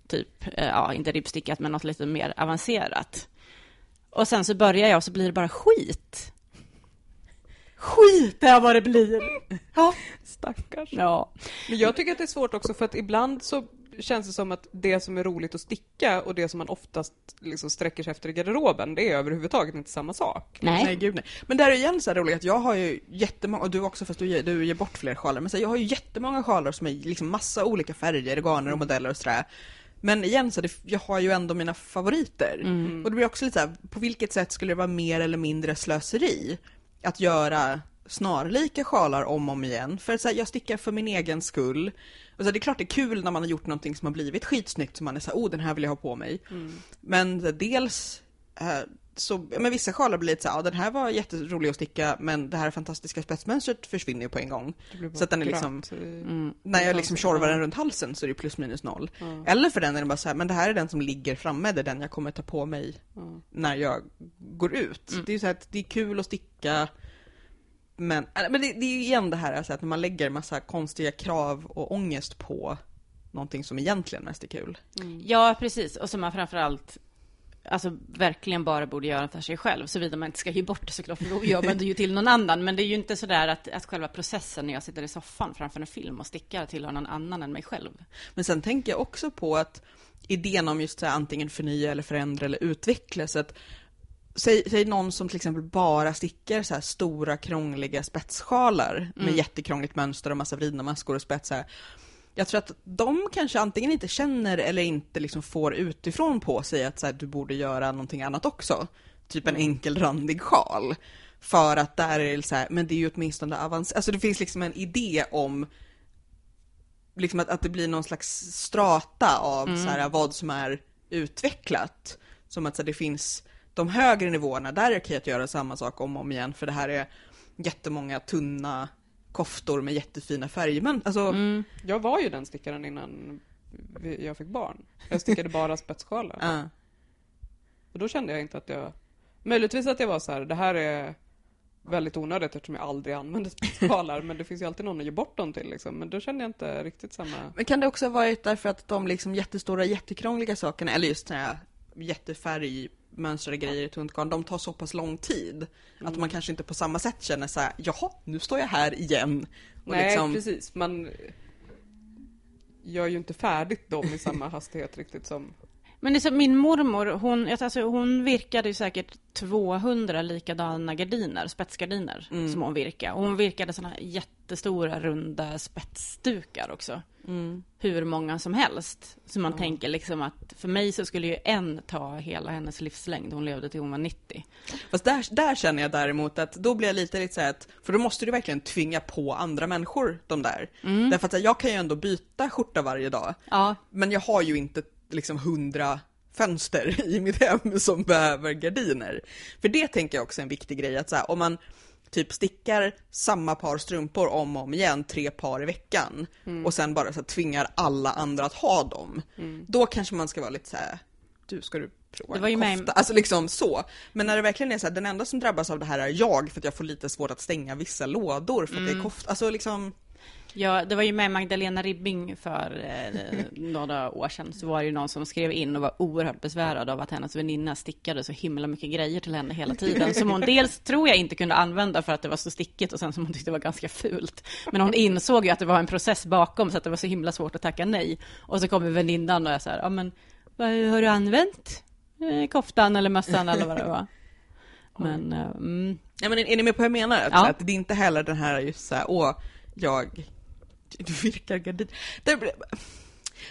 Typ, eh, ja, inte ribbstickat, men något lite mer avancerat. Och sen så börjar jag och så blir det bara skit. Skit är vad det blir. Ja. Stackars. Ja. Men jag tycker att det är svårt också för att ibland så känns det som att det som är roligt att sticka och det som man oftast liksom sträcker sig efter i garderoben, det är överhuvudtaget inte samma sak. Nej. Nej gud nej. Men där är igen så här roligt att jag har ju jättemånga, och du också fast du ger, du ger bort fler sjalar, men så här, jag har ju jättemånga sjalar som är liksom massa olika färger, garner och modeller och sådär. Men igen så det, jag har ju ändå mina favoriter. Mm. Och det blir också lite så här, på vilket sätt skulle det vara mer eller mindre slöseri att göra snarlika sjalar om och om igen? För att så här, jag stickar för min egen skull. Och så här, det är klart det är kul när man har gjort någonting som har blivit skitsnyggt, som man är så här, oh den här vill jag ha på mig. Men så här, dels eh, så, men vissa sjalar blir lite så här, ja den här var jätterolig att sticka men det här fantastiska spetsmönstret försvinner ju på en gång. Så att den är liksom, Mm. när jag liksom tjorvar den runt halsen så är det plus minus noll. Ja. Eller för den är det bara så här, men det här är den som ligger framme, det är den jag kommer ta på mig Ja. när jag går ut. Mm. Det är ju så här att det är kul att sticka men, eller, men det, det är ju igen det här alltså att när man lägger massa konstiga krav och ångest på någonting som egentligen mest är kul. Ja, precis. Och som man framförallt alltså, verkligen bara borde göra för sig själv, såvida man inte ska ge bort det såklart, för då gör man det ju till någon annan. Men det är ju inte så där att, att själva processen när jag sitter i soffan framför en film och stickar tillhör någon annan än mig själv. Men sen tänker jag också på att idén om just så här, antingen förnya eller förändra eller utveckla, så att Säg, säg någon som till exempel bara stickar så här stora krångliga spetssjalar med jättekrångligt mönster och massa vridna maskor och spetsar. Jag tror att de kanske antingen inte känner eller inte liksom får utifrån på sig att så här, du borde göra någonting annat också. Typ en enkel randig sjal. För att där är det så här, men det är ju åtminstone avancerat. Alltså det finns liksom en idé om liksom att, att det blir någon slags strata av så här, vad som är utvecklat. Som att så här, det finns de högre nivåerna, där är det okej att göra samma sak om och om igen, för det här är jättemånga tunna koftor med jättefina färger. Men alltså, Jag var ju den stickaren innan jag fick barn. Jag stickade bara spetssjalar. ja. Och då kände jag inte att jag... Möjligtvis att jag var så här, det här är väldigt onödigt eftersom jag aldrig använder spetssjalar, men det finns ju alltid någon att ge bort dem till liksom. Men då kände jag inte riktigt samma... Men kan det också ha varit därför att de liksom jättestora, jättekrångliga sakerna, eller just såna här jättefärgmönstrade grejer i tunt garn, de tar så pass lång tid. Att man kanske inte på samma sätt känner så här, jaha, nu står jag här igen. Och Nej, liksom, precis. Man gör ju inte färdigt dem i samma hastighet riktigt som... Men så, min mormor, hon, alltså, hon virkade ju säkert 200 likadana gardiner, spetsgardiner, Mm. som hon virkade. Och hon virkade här jättestora runda spetsdukar också. mm. Hur många som helst. Så man tänker liksom att för mig så skulle ju en ta hela hennes livslängd. Hon levde till hon var 90. Fast där, där känner jag däremot att då blir jag lite, lite så här att, för då måste du verkligen tvinga på andra människor de där. Därför att jag kan ju ändå byta skjorta varje dag. Ja, Men jag har ju inte liksom hundra fönster i mitt hem som behöver gardiner. För det tänker jag också är en viktig grej att så här, om man typ stickar samma par strumpor om och om igen, tre par i veckan och sen bara så här, tvingar alla andra att ha dem. Då kanske man ska vara lite så här, du ska du prova Det var ju en med- kofta? Alltså liksom så. Men när det verkligen är så här, den enda som drabbas av det här är jag för att jag får lite svårt att stänga vissa lådor för att det är kofta, alltså liksom Ja, det var ju med Magdalena Ribbing för eh, några år sedan. Så var det ju någon som skrev in och var oerhört besvärad av att hennes väninna stickade så himla mycket grejer till henne hela tiden. Som hon dels, tror jag, inte kunde använda för att det var så stickigt och sen som hon tyckte var ganska fult. Men hon insåg ju att det var en process bakom så att det var så himla svårt att tacka nej. Och så kommer väninnan och är så här, ja men vad har du använt? Eh, koftan eller mössan eller vad det var. Men, eh, mm, Ja men är, är ni med på vad jag menar? Att, Ja. så att det är inte heller den här just såhär, åh, jag, du virkar gardin. Blir-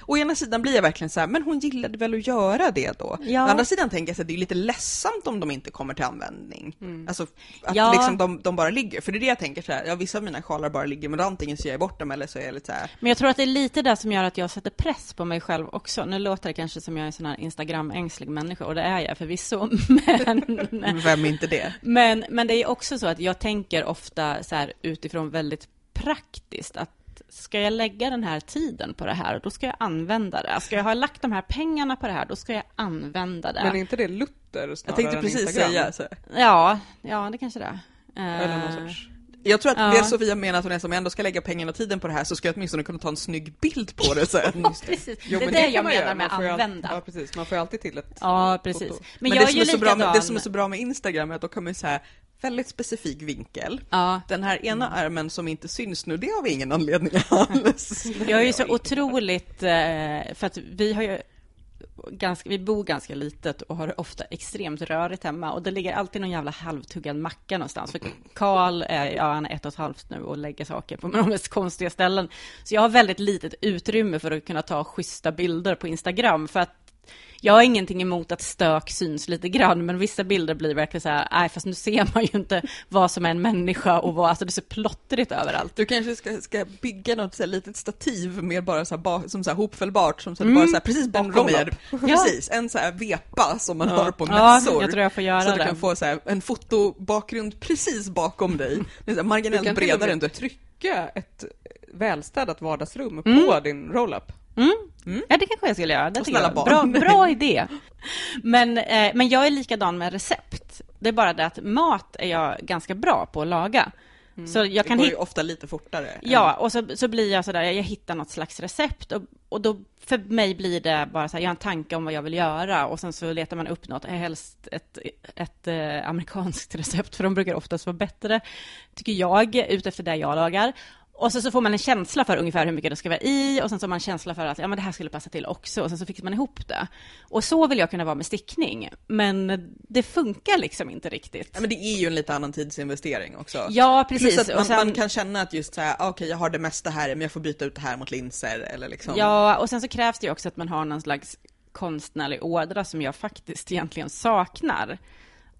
Å ena sidan blir jag verkligen så här, men hon gillade väl att göra det då? Ja. Å andra sidan tänker jag att det är lite ledsamt om de inte kommer till användning. Alltså att Ja. liksom de, de bara ligger. För det är det jag tänker så här, ja vissa av mina sjalar bara ligger, men antingen så ger jag bort dem eller så är jag lite så här, Men jag tror att det är lite det som gör att jag sätter press på mig själv också. Nu låter det kanske som jag är en sån här Instagram-ängslig människa, och det är jag förvisso. Men, vem är inte det? men, men det är också så att jag tänker ofta så här utifrån väldigt praktiskt, att ska jag lägga den här tiden på det här, då ska jag använda det. Ska jag ha lagt de här pengarna på det här, då ska jag använda det. Men är inte det Luther snarare Jag tänkte än precis Instagram? säga så. här. Ja, ja, det kanske det är. Eller någon Eh, sorts... Jag tror att Ja. det Sofia menar att hon är som jag ändå ska lägga pengarna och tiden på det här så ska jag åtminstone kunna ta en snygg bild på det sen. Precis, Jo, det är det kan jag menar göra. med all- använda. Ja, precis. Man får ju alltid till ett Ja, precis. foto. Men, Men, jag det, är som ju är så bra med, det som är så bra med Instagram är att då kan man ju säga väldigt specifik vinkel. Ja. Den här ena armen som inte syns nu, det har vi ingen anledning alls. Jag är ju så otroligt, eh, för att vi har ju ganska, vi bor ganska litet och har ofta extremt rörigt hemma och det ligger alltid någon jävla halvtuggad macka någonstans. För Karl är, ja han är ett och ett halvt nu och lägger saker på de mest konstiga ställen. Så jag har väldigt litet utrymme för att kunna ta schyssta bilder på Instagram för att jag har ingenting emot att stök syns lite grann, men vissa bilder blir verkligen så här, nej fast nu ser man ju inte vad som är en människa och vad, alltså det är så plottrigt överallt. Du kanske ska, ska bygga något så här litet stativ med bara så här, som så här hopfällbart som så att det bara så här, precis bakom er. Precis, en så här vepa som man har på Ja, mässor. jag tror jag får göra så att du det. kan få så här, en fotobakgrund precis bakom dig. Det så här, marginellt bredare än du. trycka ett välstädat vardagsrum Mm. på din roll-up. Mm. Ja, det kanske jag skulle göra. Det jag. Bra, bra idé. Men, eh, men jag är likadan med recept. Det är bara det att mat är jag ganska bra på att laga. Så jag Mm. Det kan går hitta ju ofta lite fortare. än- Ja, och så, så blir jag sådär, jag hittar något slags recept och, och då för mig blir det bara så här, jag har en tanke om vad jag vill göra och sen så letar man upp något, helst ett, ett eh, amerikanskt recept, för de brukar oftast vara bättre, tycker jag, utefter det jag lagar. Och så, så får man en känsla för ungefär hur mycket det ska vara i och sen så har man en känsla för att ja, men det här skulle passa till också och sen så fixar man ihop det. Och så vill jag kunna vara med stickning, men det funkar liksom inte riktigt. Ja, men det är ju en lite annan tidsinvestering också. Ja, precis. Plus att man, och sen, man kan känna att just så här, ah, okej jag har det mesta här men jag får byta ut det här mot linser eller liksom. Ja, och sen så krävs det ju också att man har någon slags konstnärlig ådra som jag faktiskt egentligen saknar.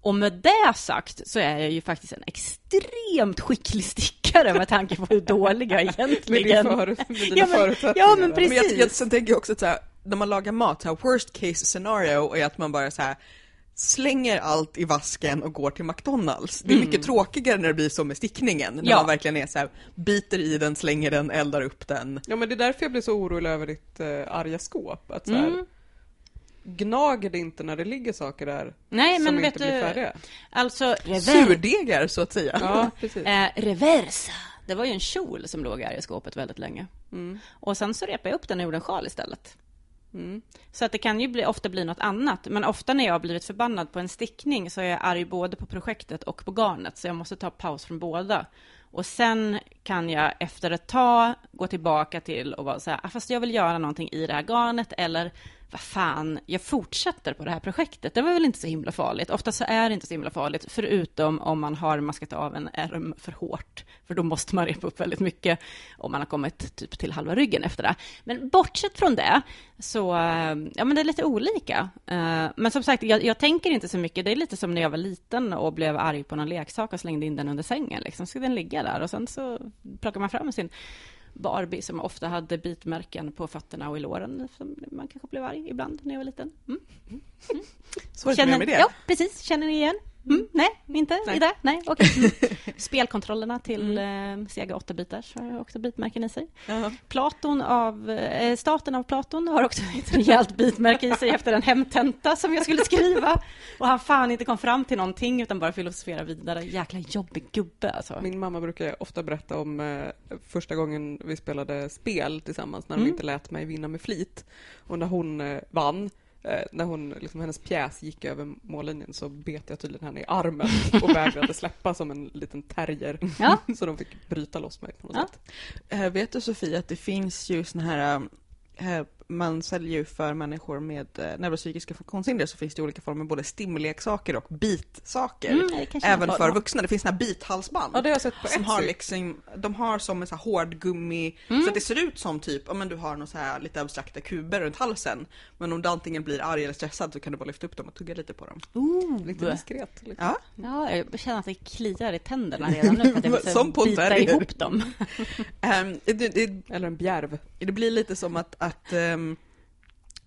Och med det sagt så är jag ju faktiskt en extremt skicklig stickare med tanke på hur dålig jag Med, egentligen förut, med dina Ja, men- förutsättningar. ja, men Men jag, precis. jag, sen tänker jag också att så här, när man lagar mat, så här, worst case scenario är att man bara så här slänger allt i vasken och går till McDonalds. Det är mycket tråkigare när det blir så med stickningen, när Mm. Ja. man verkligen är så här, biter i den, slänger den, eldar upp den. Ja men det är därför jag blir så orolig över ditt eh, arga skåp. Att så här, Mm. Gnager det inte när det ligger saker där Nej, som men inte vet blir du, färdiga? alltså rever, Surdegar så att säga. Ja, precis. eh, reversa. Det var ju en kjol som låg här i skåpet väldigt länge. Mm. Och sen så repade jag upp den och gjorde en sjal istället. Mm. Så att det kan ju bli, ofta bli något annat. Men ofta när jag har blivit förbannad på en stickning så är jag arg både på projektet och på garnet. Så jag måste ta paus från båda. Och sen kan jag efter ett tag gå tillbaka till och vara så här, "Ah, fast jag vill göra någonting i det här garnet eller vad fan, jag fortsätter på det här projektet. Det var väl inte så himla farligt. Ofta så är det inte så himla farligt, förutom om man har maskat av en ärm för hårt. För då måste man repa upp väldigt mycket om man har kommit typ till halva ryggen efter det. Men bortsett från det, så eh, ja, men det är lite olika. Eh, men som sagt, jag, jag tänker inte så mycket. Det är lite som när jag var liten och blev arg på någon leksak och slängde in den under sängen. Liksom. Så den ligga där och sen så plockar man fram sin Barbie som ofta hade bitmärken på fötterna och i låren. Som man kanske blev arg ibland när jag var liten. Mm. Så är det med det. Ja, precis. Känner ni igen? Mm. Nej, inte Nej. i det? Nej, okej. Mm. Spelkontrollerna till eh, Sega 8-bitars har också bitmärken i sig. Ja. Platon av, eh, staten av Platon har också ett rejält bitmärke i sig efter en hemtenta som jag skulle skriva. Och han fan inte kom fram till någonting utan bara filosofera vidare. Jäkla jobbig gubbe alltså. Min mamma brukar ofta berätta om eh, första gången vi spelade spel tillsammans när hon Mm. inte lät mig vinna med flit. Och när hon eh, vann, när hon, liksom, hennes pjäs gick över mållinjen så bet jag tydligen henne i armen och vägrade släppa som en liten terrier. Ja. Så de fick bryta loss mig på något Ja. sätt. Eh, vet du Sofia att det finns ju såna här, eh, man säljer ju för människor med eh, neuropsykiska funktionshinder så finns det olika former, både stimleksaker och bitsaker. Mm, Även för vuxna, det finns såna här bithalsband. Ja, det har jag sett på som har liksom, de har som en så här hård gummi, Mm. så att det ser ut som typ, men du har något så här lite abstrakta kuber runt halsen. Men om du antingen blir arg eller stressad så kan du bara lyfta upp dem och tugga lite på dem. Ooh, Lite diskret. Liksom. Ja, Ja, jag känner att det kliar i tänderna redan nu för att jag Som på bita ihop dem. Ehm, det, det, Eller en bjärv. Det blir lite som att, att ehm,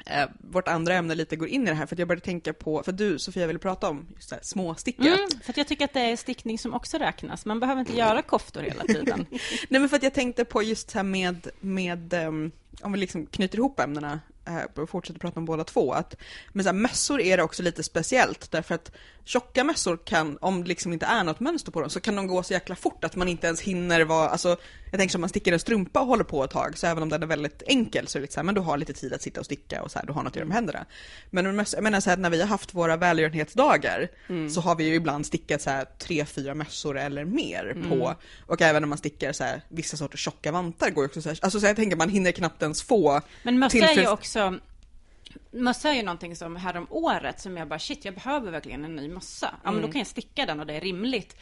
eh, vårt andra ämne lite går in i det här, för att jag började tänka på, för du Sofia ville prata om just här, småstickat. Mm, för jag tycker att det är stickning som också räknas. Man behöver inte göra koftor hela tiden. Nej men för att jag tänkte på just här med, med ehm, om vi liksom knyter ihop ämnena eh, fortsätter prata om båda två, att med så här, mössor är det också lite speciellt, därför att tjocka mössor kan, om det liksom inte är något mönster på dem, så kan de gå så jäkla fort att man inte ens hinner vara, alltså jag tänker som man stickar en strumpa och håller på ett tag, så även om den är väldigt enkel så är det lite så här, men du har lite tid att sitta och sticka och så här, du har något att göra med händerna. Men med mössor, jag menar så här, när vi har haft våra välgörenhetsdagar så har vi ju ibland stickat så här tre, fyra mössor eller mer på, och även när man stickar så här, vissa sorters tjocka vantar går ju också så här, alltså så jag tänker man hinner knappt ens få Men mössa är ju Tillfreds- också... Mössa är ju någonting som här om året som jag bara shit, jag behöver verkligen en ny mössa. Ja, men då kan jag sticka den och det är rimligt.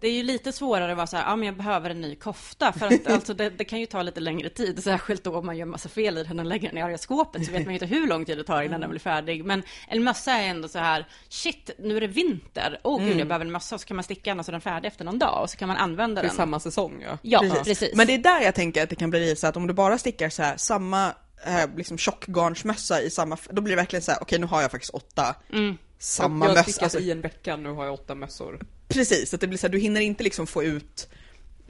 Det är ju lite svårare att vara så här, ja men jag behöver en ny kofta. För att alltså, det, det kan ju ta lite längre tid, särskilt då om man gör massa fel i den och lägger den i arga skåpet, så vet man ju inte hur lång tid det tar innan den blir färdig. Men en mössa är ändå så här, shit, nu är det vinter. Åh oh, gud, jag behöver en mössa. Och så kan man sticka den och så är den färdig efter någon dag och så kan man använda Det är den. samma säsong ja. Ja, precis. Men det är där jag tänker att det kan bli så att om du bara stickar så här samma eh, liksom tjockgarnsmössa i samma, då blir det verkligen så här, okej nu har jag faktiskt åtta Mm. samma jag har mössa. stickat Alltså, i en vecka, nu har jag åtta mössor. precis, att det blir så här, du hinner inte liksom få ut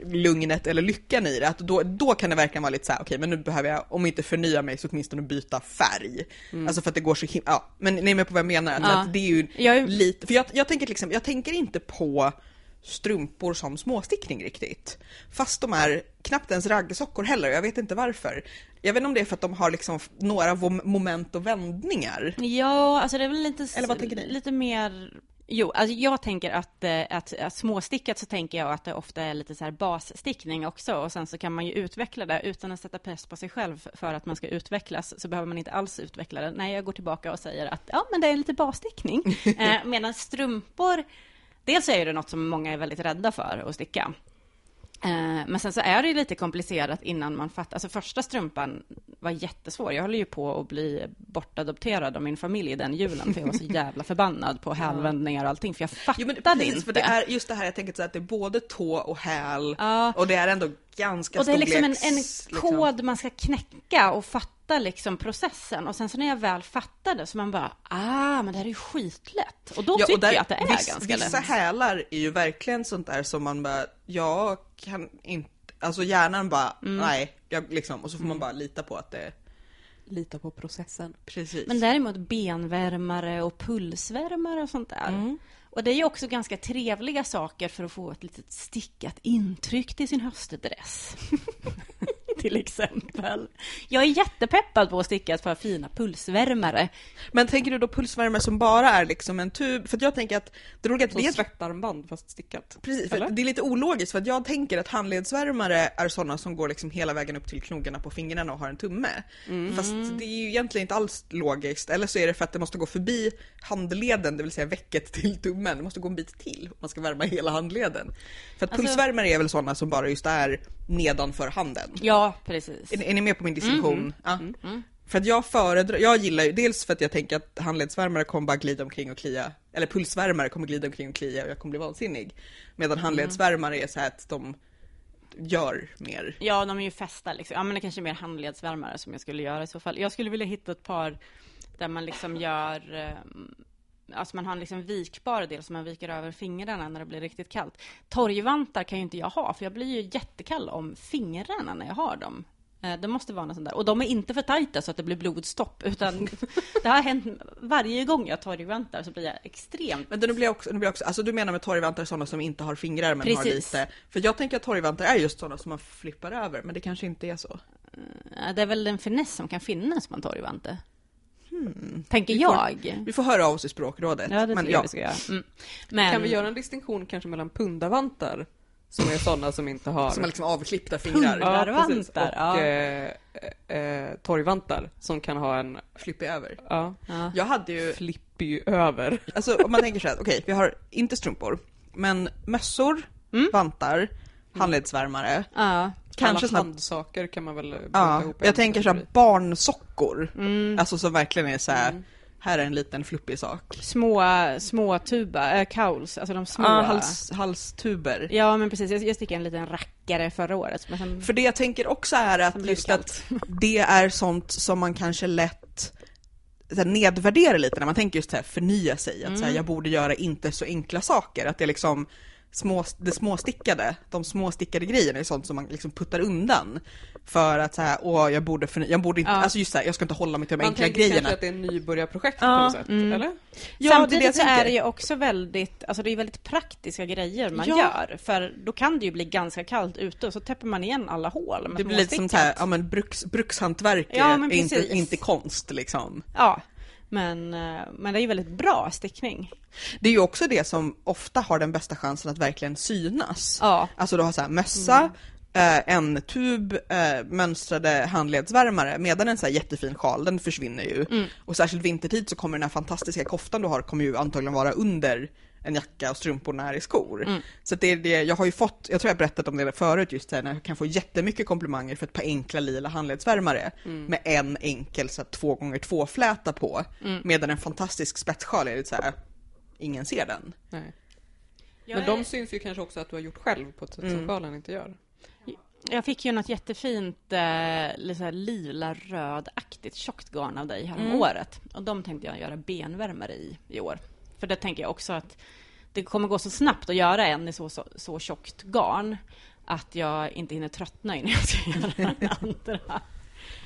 lugnet eller lyckan i det. Att då, då kan det verkligen vara lite så här, okej men nu behöver jag, om inte förnya mig så åtminstone byta färg. Alltså för att det går så himla, ja, men ni är med på vad jag menar. Ja. att det är ju Jag lite, för jag, jag tänker liksom, jag tänker inte på strumpor som småstickning riktigt. Fast de är knappt ens raggsockor heller, jag vet inte varför. Jag vet inte om det är för att de har liksom några moment och vändningar. Ja, alltså det är väl lite, Eller vad tänker ni? lite mer... Jo, alltså jag tänker att, eh, att, att småstickat så tänker jag att det ofta är lite så här basstickning också och sen så kan man ju utveckla det utan att sätta press på sig själv för att man ska utvecklas så behöver man inte alls utveckla det. Nej, jag går tillbaka och säger att ja, men det är lite basstickning. eh, medan strumpor, dels är det något som många är väldigt rädda för att sticka. Eh, Men sen så är det ju lite komplicerat innan man fattar. Alltså första strumpan var jättesvår. Jag höll ju på att bli bortadopterad av min familj den julen, för jag var så jävla förbannad på hälvändningar och allting, för jag fattade Jo men precis, inte. för det är just det här jag tänker så att det är både tå och häl Ja. och det är ändå ganska och det är liksom en, storleks- en kod man ska knäcka och fatta liksom processen. Och sen så när jag väl fattade så man bara, ah, men det här är ju skitlätt. Och då Ja, och tycker där- jag att det är viss, ganska Vissa lätt. hälar är ju verkligen sånt där som man bara, jag kan inte, alltså hjärnan bara, Mm. nej, jag, liksom, och så får man bara lita på att det Lita på processen. precis. Men däremot benvärmare och pulsvärmare och sånt där. Mm. Och det är ju också ganska trevliga saker för att få ett litet stickat intryck till sin höstdress. till exempel. Jag är jättepeppad på att sticka ett par fina pulsvärmare. Men tänker du då pulsvärme som bara är liksom en tub? För att jag tänker att det roliga är att det är svettarmband fast stickat. Precis, för Eller? det är lite ologiskt för att jag tänker att handledsvärmare är sådana som går liksom hela vägen upp till knogarna på fingrarna och har en tumme. Mm. Fast det är ju egentligen inte alls logiskt, eller så är det för att det måste gå förbi handleden, det vill säga vecket till tummen. Det måste gå en bit till om man ska värma hela handleden. För att Alltså- pulsvärmare är väl sådana som bara just är nedanför handen. Ja, precis. Är, är ni med på min distinktion? Mm. Ja. För att jag föredrar, jag gillar ju, dels för att jag tänker att handledsvärmare kommer bara glida omkring och klia, eller pulsvärmare kommer glida omkring och klia och jag kommer bli vansinnig. Medan Mm. handledsvärmare är så här att de gör mer. Ja, de är ju fästa liksom. Ja, men det kanske är mer handledsvärmare som jag skulle göra i så fall. Jag skulle vilja hitta ett par där man liksom gör eh, Alltså man har en liksom vikbar del som man viker över fingrarna när det blir riktigt kallt. Torgvantar kan ju inte jag ha, för jag blir ju jättekall om fingrarna när jag har dem. Eh, Det måste vara något sånt där. Och de är inte för tajta så att det blir blodstopp, utan det har hänt varje gång jag torgvantar så blir jag extremt... Men nu blir jag också, nu blir jag också alltså du menar med torgvantar sådana som inte har fingrar men har Precis. lite. För jag tänker att torgvantar är just sådana som man flippar över, men det kanske inte är så. Eh, Det är väl en finess som kan finnas på en torgvante. Tänker Vi får- jag. Vi får höra av oss i språkrådet. Ja, det men jag vi ska göra. Mm. Men... Kan vi göra en distinktion kanske mellan pundavantar, som är sådana som inte har... Som är liksom avklippta fingrar. Pundar. ja. Och ja. eh, eh, torgvantar, som kan ha en, Flippig över. ja, Ja. Jag hade ju flippig över. Alltså om man tänker så här, okej vi har inte strumpor, men mössor, Mm. vantar, handledsvärmare, Ja. kanske Alla såna, handsaker kan man väl ja, ihop jag tänker så här kategori. barnsockor, Mm. alltså som verkligen är så här, Mm. här är en liten fluppig sak. Små, små tuba, äh, kauls, alltså de små. Ja, hals, halstuber. Ja, men precis. Jag, jag stickade en liten rackare förra året. Men sen, För det jag tänker också är att just att det är sånt som man kanske lätt så nedvärderar lite när man tänker just så här förnya sig, att så här, Mm. jag borde göra inte så enkla saker, att det är liksom små, det småstickade, de småstickade grejerna är sånt som man liksom puttar undan. För att så här, åh jag borde förnya, jag borde inte, Ja. alltså just så här, jag ska inte hålla mig till de Man enkla tänker grejerna. kanske att det är en nybörjarprojekt Ja, på något sätt, mm. eller? Ja, det är det Samtidigt jag så är tänker. det ju också väldigt, alltså det är väldigt praktiska grejer man Ja. gör. För då kan det ju bli ganska kallt ute och så täpper man igen alla hål med Det blir lite som så här, ja men bruks, brukshantverk Ja, är men inte, precis. inte konst liksom. Ja, men, eh, men det är ju väldigt bra stickning. Det är ju också det som ofta har den bästa chansen att verkligen synas. Ja, Alltså du har så här mössa, eh, en tub, eh, mönstrade handledsvärmare, medan en så här jättefin sjal, den försvinner ju. Mm. Och särskilt vintertid så kommer den här fantastiska koftan du har, kommer ju antagligen vara under en jacka och strumporna är i skor. Mm. Så att det är det, jag har ju fått, jag tror jag berättat om det förut just här, när jag kan få jättemycket komplimanger för ett par enkla lila handledsvärmare med en enkel så här, två gånger två fläta på. Mm. Medan en fantastisk spetssjal är lite så här, ingen ser den. Nej. Men är- de syns ju kanske också att du har gjort själv på ett sätt Mm. som sjalen inte gör. Jag fick ju något jättefint eh, här lila rödaktigt tjockt garn av dig härom Mm. året. Och de tänkte jag göra benvärmare i i år. För det tänker jag också att det kommer gå så snabbt att göra en i så, så, så tjockt garn att jag inte hinner tröttna innan jag ska göra den andra.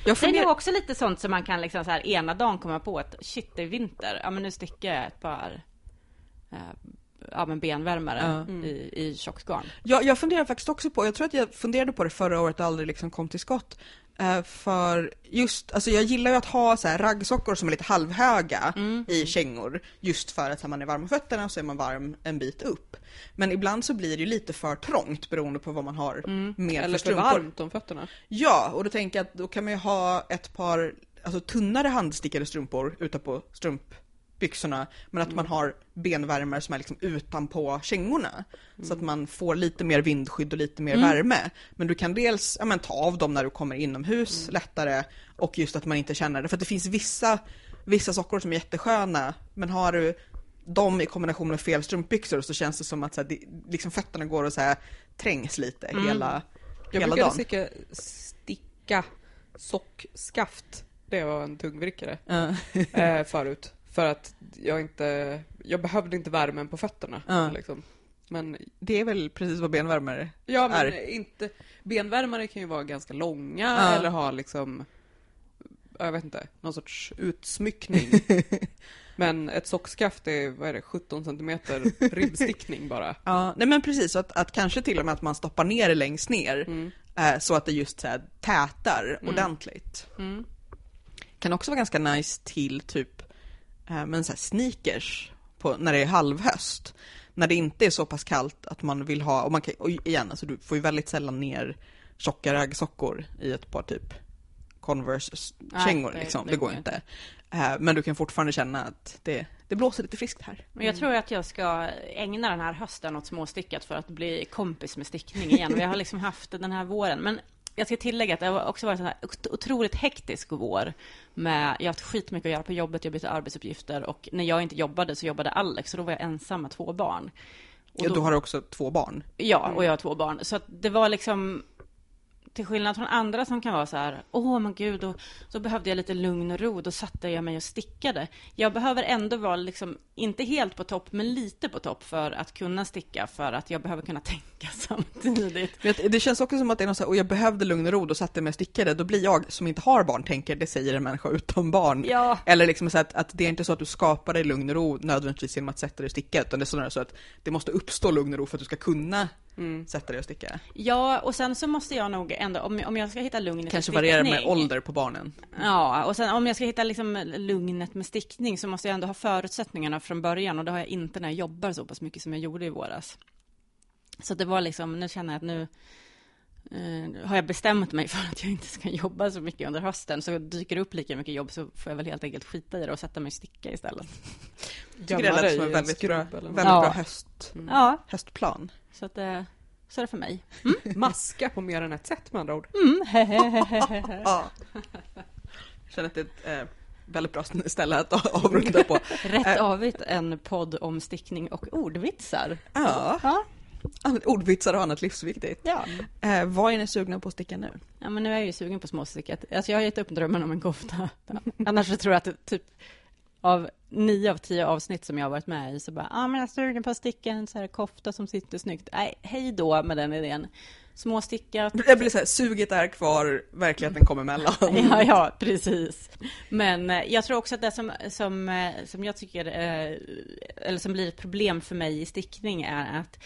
Jag Det är nog också lite sånt som man kan liksom så här ena dagen komma på att shit, det är vinter. Ja, men nu stickar jag ett par eh, ja, men benvärmare. Mm. i, i tjockt garn. Jag, jag funderar faktiskt också på, jag tror att jag funderade på det förra året och aldrig liksom kom till skott. Eh, för just, alltså jag gillar ju att ha så här raggsockor som är lite halvhöga i kängor. Just för att här, man är varm om fötterna och så är man varm en bit upp. Men ibland så blir det ju lite för trångt beroende på vad man har med Eller för strumpor. varmt om fötterna. Ja, och då tänker jag att då kan man ju ha ett par alltså, tunnare handstickade strumpor utanpå strumpbyxorna. Men att man har benvärmare som är liksom utanpå kängorna. Så att man får lite mer vindskydd och lite mer värme. Men du kan dels ja, men, ta av dem när du kommer inomhus lättare. Och just att man inte känner det. För att det finns vissa, vissa sockor som är jättesköna. Men har du dem i kombination med fel strumpbyxor så känns det som att så här, det, liksom fötterna går och så här, trängs lite hela, Jag hela brukade dagen. sticka, sticka sockskaft. Det var en tungvrickare Ja. eh, förut. För att jag inte, jag behövde inte värmen på fötterna. Ja. Liksom. Men Det är väl precis vad benvärmare Ja, men är. inte... Benvärmare kan ju vara ganska långa Ja. eller ha liksom, jag vet inte, någon sorts utsmyckning. men ett sockskaft är, vad är det, 17 centimeter ribbstickning bara. Ja, nej men precis, att, att kanske till och med att man stoppar ner det längst ner Mm. eh, så att det just så här, tätar ordentligt. Mm. Kan också vara ganska nice till typ men så sneakers på, när det är halvhöst. När det inte är så pass kallt att man vill ha, och man kan, och igen, alltså du får ju väldigt sällan ner tjocka raggsockor i ett par typ Converse-kängor det- liksom, det, det går ju inte. Eh, men du kan fortfarande känna att det, det blåser lite friskt här. Men jag tror att jag ska ägna den här hösten åt småstickat för att bli kompis med stickning igen. Vi har liksom haft den här våren. Men jag ska tillägga att det har också varit en otroligt hektisk vår. Med, jag har haft skitmycket att göra på jobbet, jag bytte arbetsuppgifter och när jag inte jobbade så jobbade Alex och då var jag ensam med två barn. Och Ja, då- du har också två barn. Ja, och jag har två barn. Så det var liksom, till skillnad från andra som kan vara så här, åh men gud, och så behövde jag lite lugn och ro, då satte jag mig och stickade. Jag behöver ändå vara liksom, inte helt på topp, men lite på topp för att kunna sticka, för att jag behöver kunna tänka samtidigt. Men det känns också som att det är något så här, och jag behövde lugn och ro, då satte jag mig och stickade. Då blir jag, som inte har barn, tänker det säger en människa utan barn. Ja, Eller liksom så att, att det är inte så att du skapar dig lugn och ro nödvändigtvis genom att sätta dig och sticka, utan det är snarare så att det måste uppstå lugn och ro för att du ska kunna Mm. sätta dig och sticka. ja, och sen så måste jag nog ändå, om, om jag ska hitta lugnet Kanske i varierar med ålder på barnen. Ja, och sen om jag ska hitta liksom lugnet med stickning så måste jag ändå ha förutsättningarna från början och det har jag inte när jag jobbar så pass mycket som jag gjorde i våras. Så det var liksom, nu känner jag att nu eh, har jag bestämt mig för att jag inte ska jobba så mycket under hösten. Så dyker det upp lika mycket jobb så får jag väl helt enkelt skita i det och sätta mig och sticka istället. Jag tycker det lät som en väldigt bra, väldigt Ja. bra höst, Mm. Ja, höstplan. Så att eh, så är det för mig. Maska på mer än ett sätt med andra ord. Mm. Ja. Känner att det är ett eh, väldigt bra ställe att avrunda på. Rätt Eh. avigt en podd om stickning och ordvitsar. Ja, Ja, ordvitsar och annat livsviktigt. ja. Eh, vad är ni sugna på att sticka nu? Ja, men nu är jag ju sugen på småstickat. Alltså jag har gett upp drömmen om en kofta. Annars så tror jag att det, typ av nio av tio avsnitt som jag har varit med i så bara, ja ah, men jag är sugen på att sticka en så här kofta som sitter snyggt. Nej, hej då med den idén. Småstickat. Det blir så här, suget är kvar, verkligheten kommer emellan. Ja, ja, precis. Men eh, jag tror också att det som, som, eh, som jag tycker, eh, eller som blir ett problem för mig i stickning är att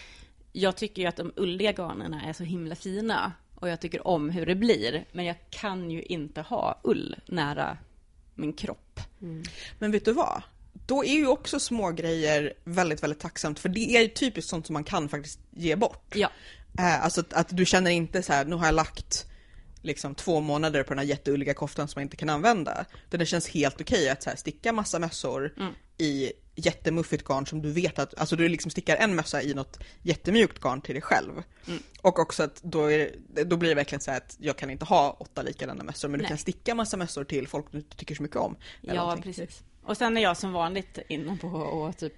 jag tycker ju att de ulliga garnen är så himla fina och jag tycker om hur det blir, men jag kan ju inte ha ull nära min kropp. Men vet du vad? Då är ju också små grejer väldigt, väldigt tacksamt för det är ju typiskt sånt som man kan faktiskt ge bort. Ja, Eh, alltså att, att du känner inte så här, nu har jag lagt liksom två månader på den här jätteulliga koftan som jag inte kan använda. Utan det känns helt okej att så här, sticka massa mössor Mm. i jättemuffigt garn som du vet att, alltså du liksom stickar en mössa i något jättemjukt garn till dig själv. Mm. Och också att då, är, då blir det verkligen så att jag kan inte ha åtta likadana mössor men du Nej. kan sticka massa mössor till folk du inte tycker så mycket om. ja någonting. precis. Och sen är jag som vanligt inne på att typ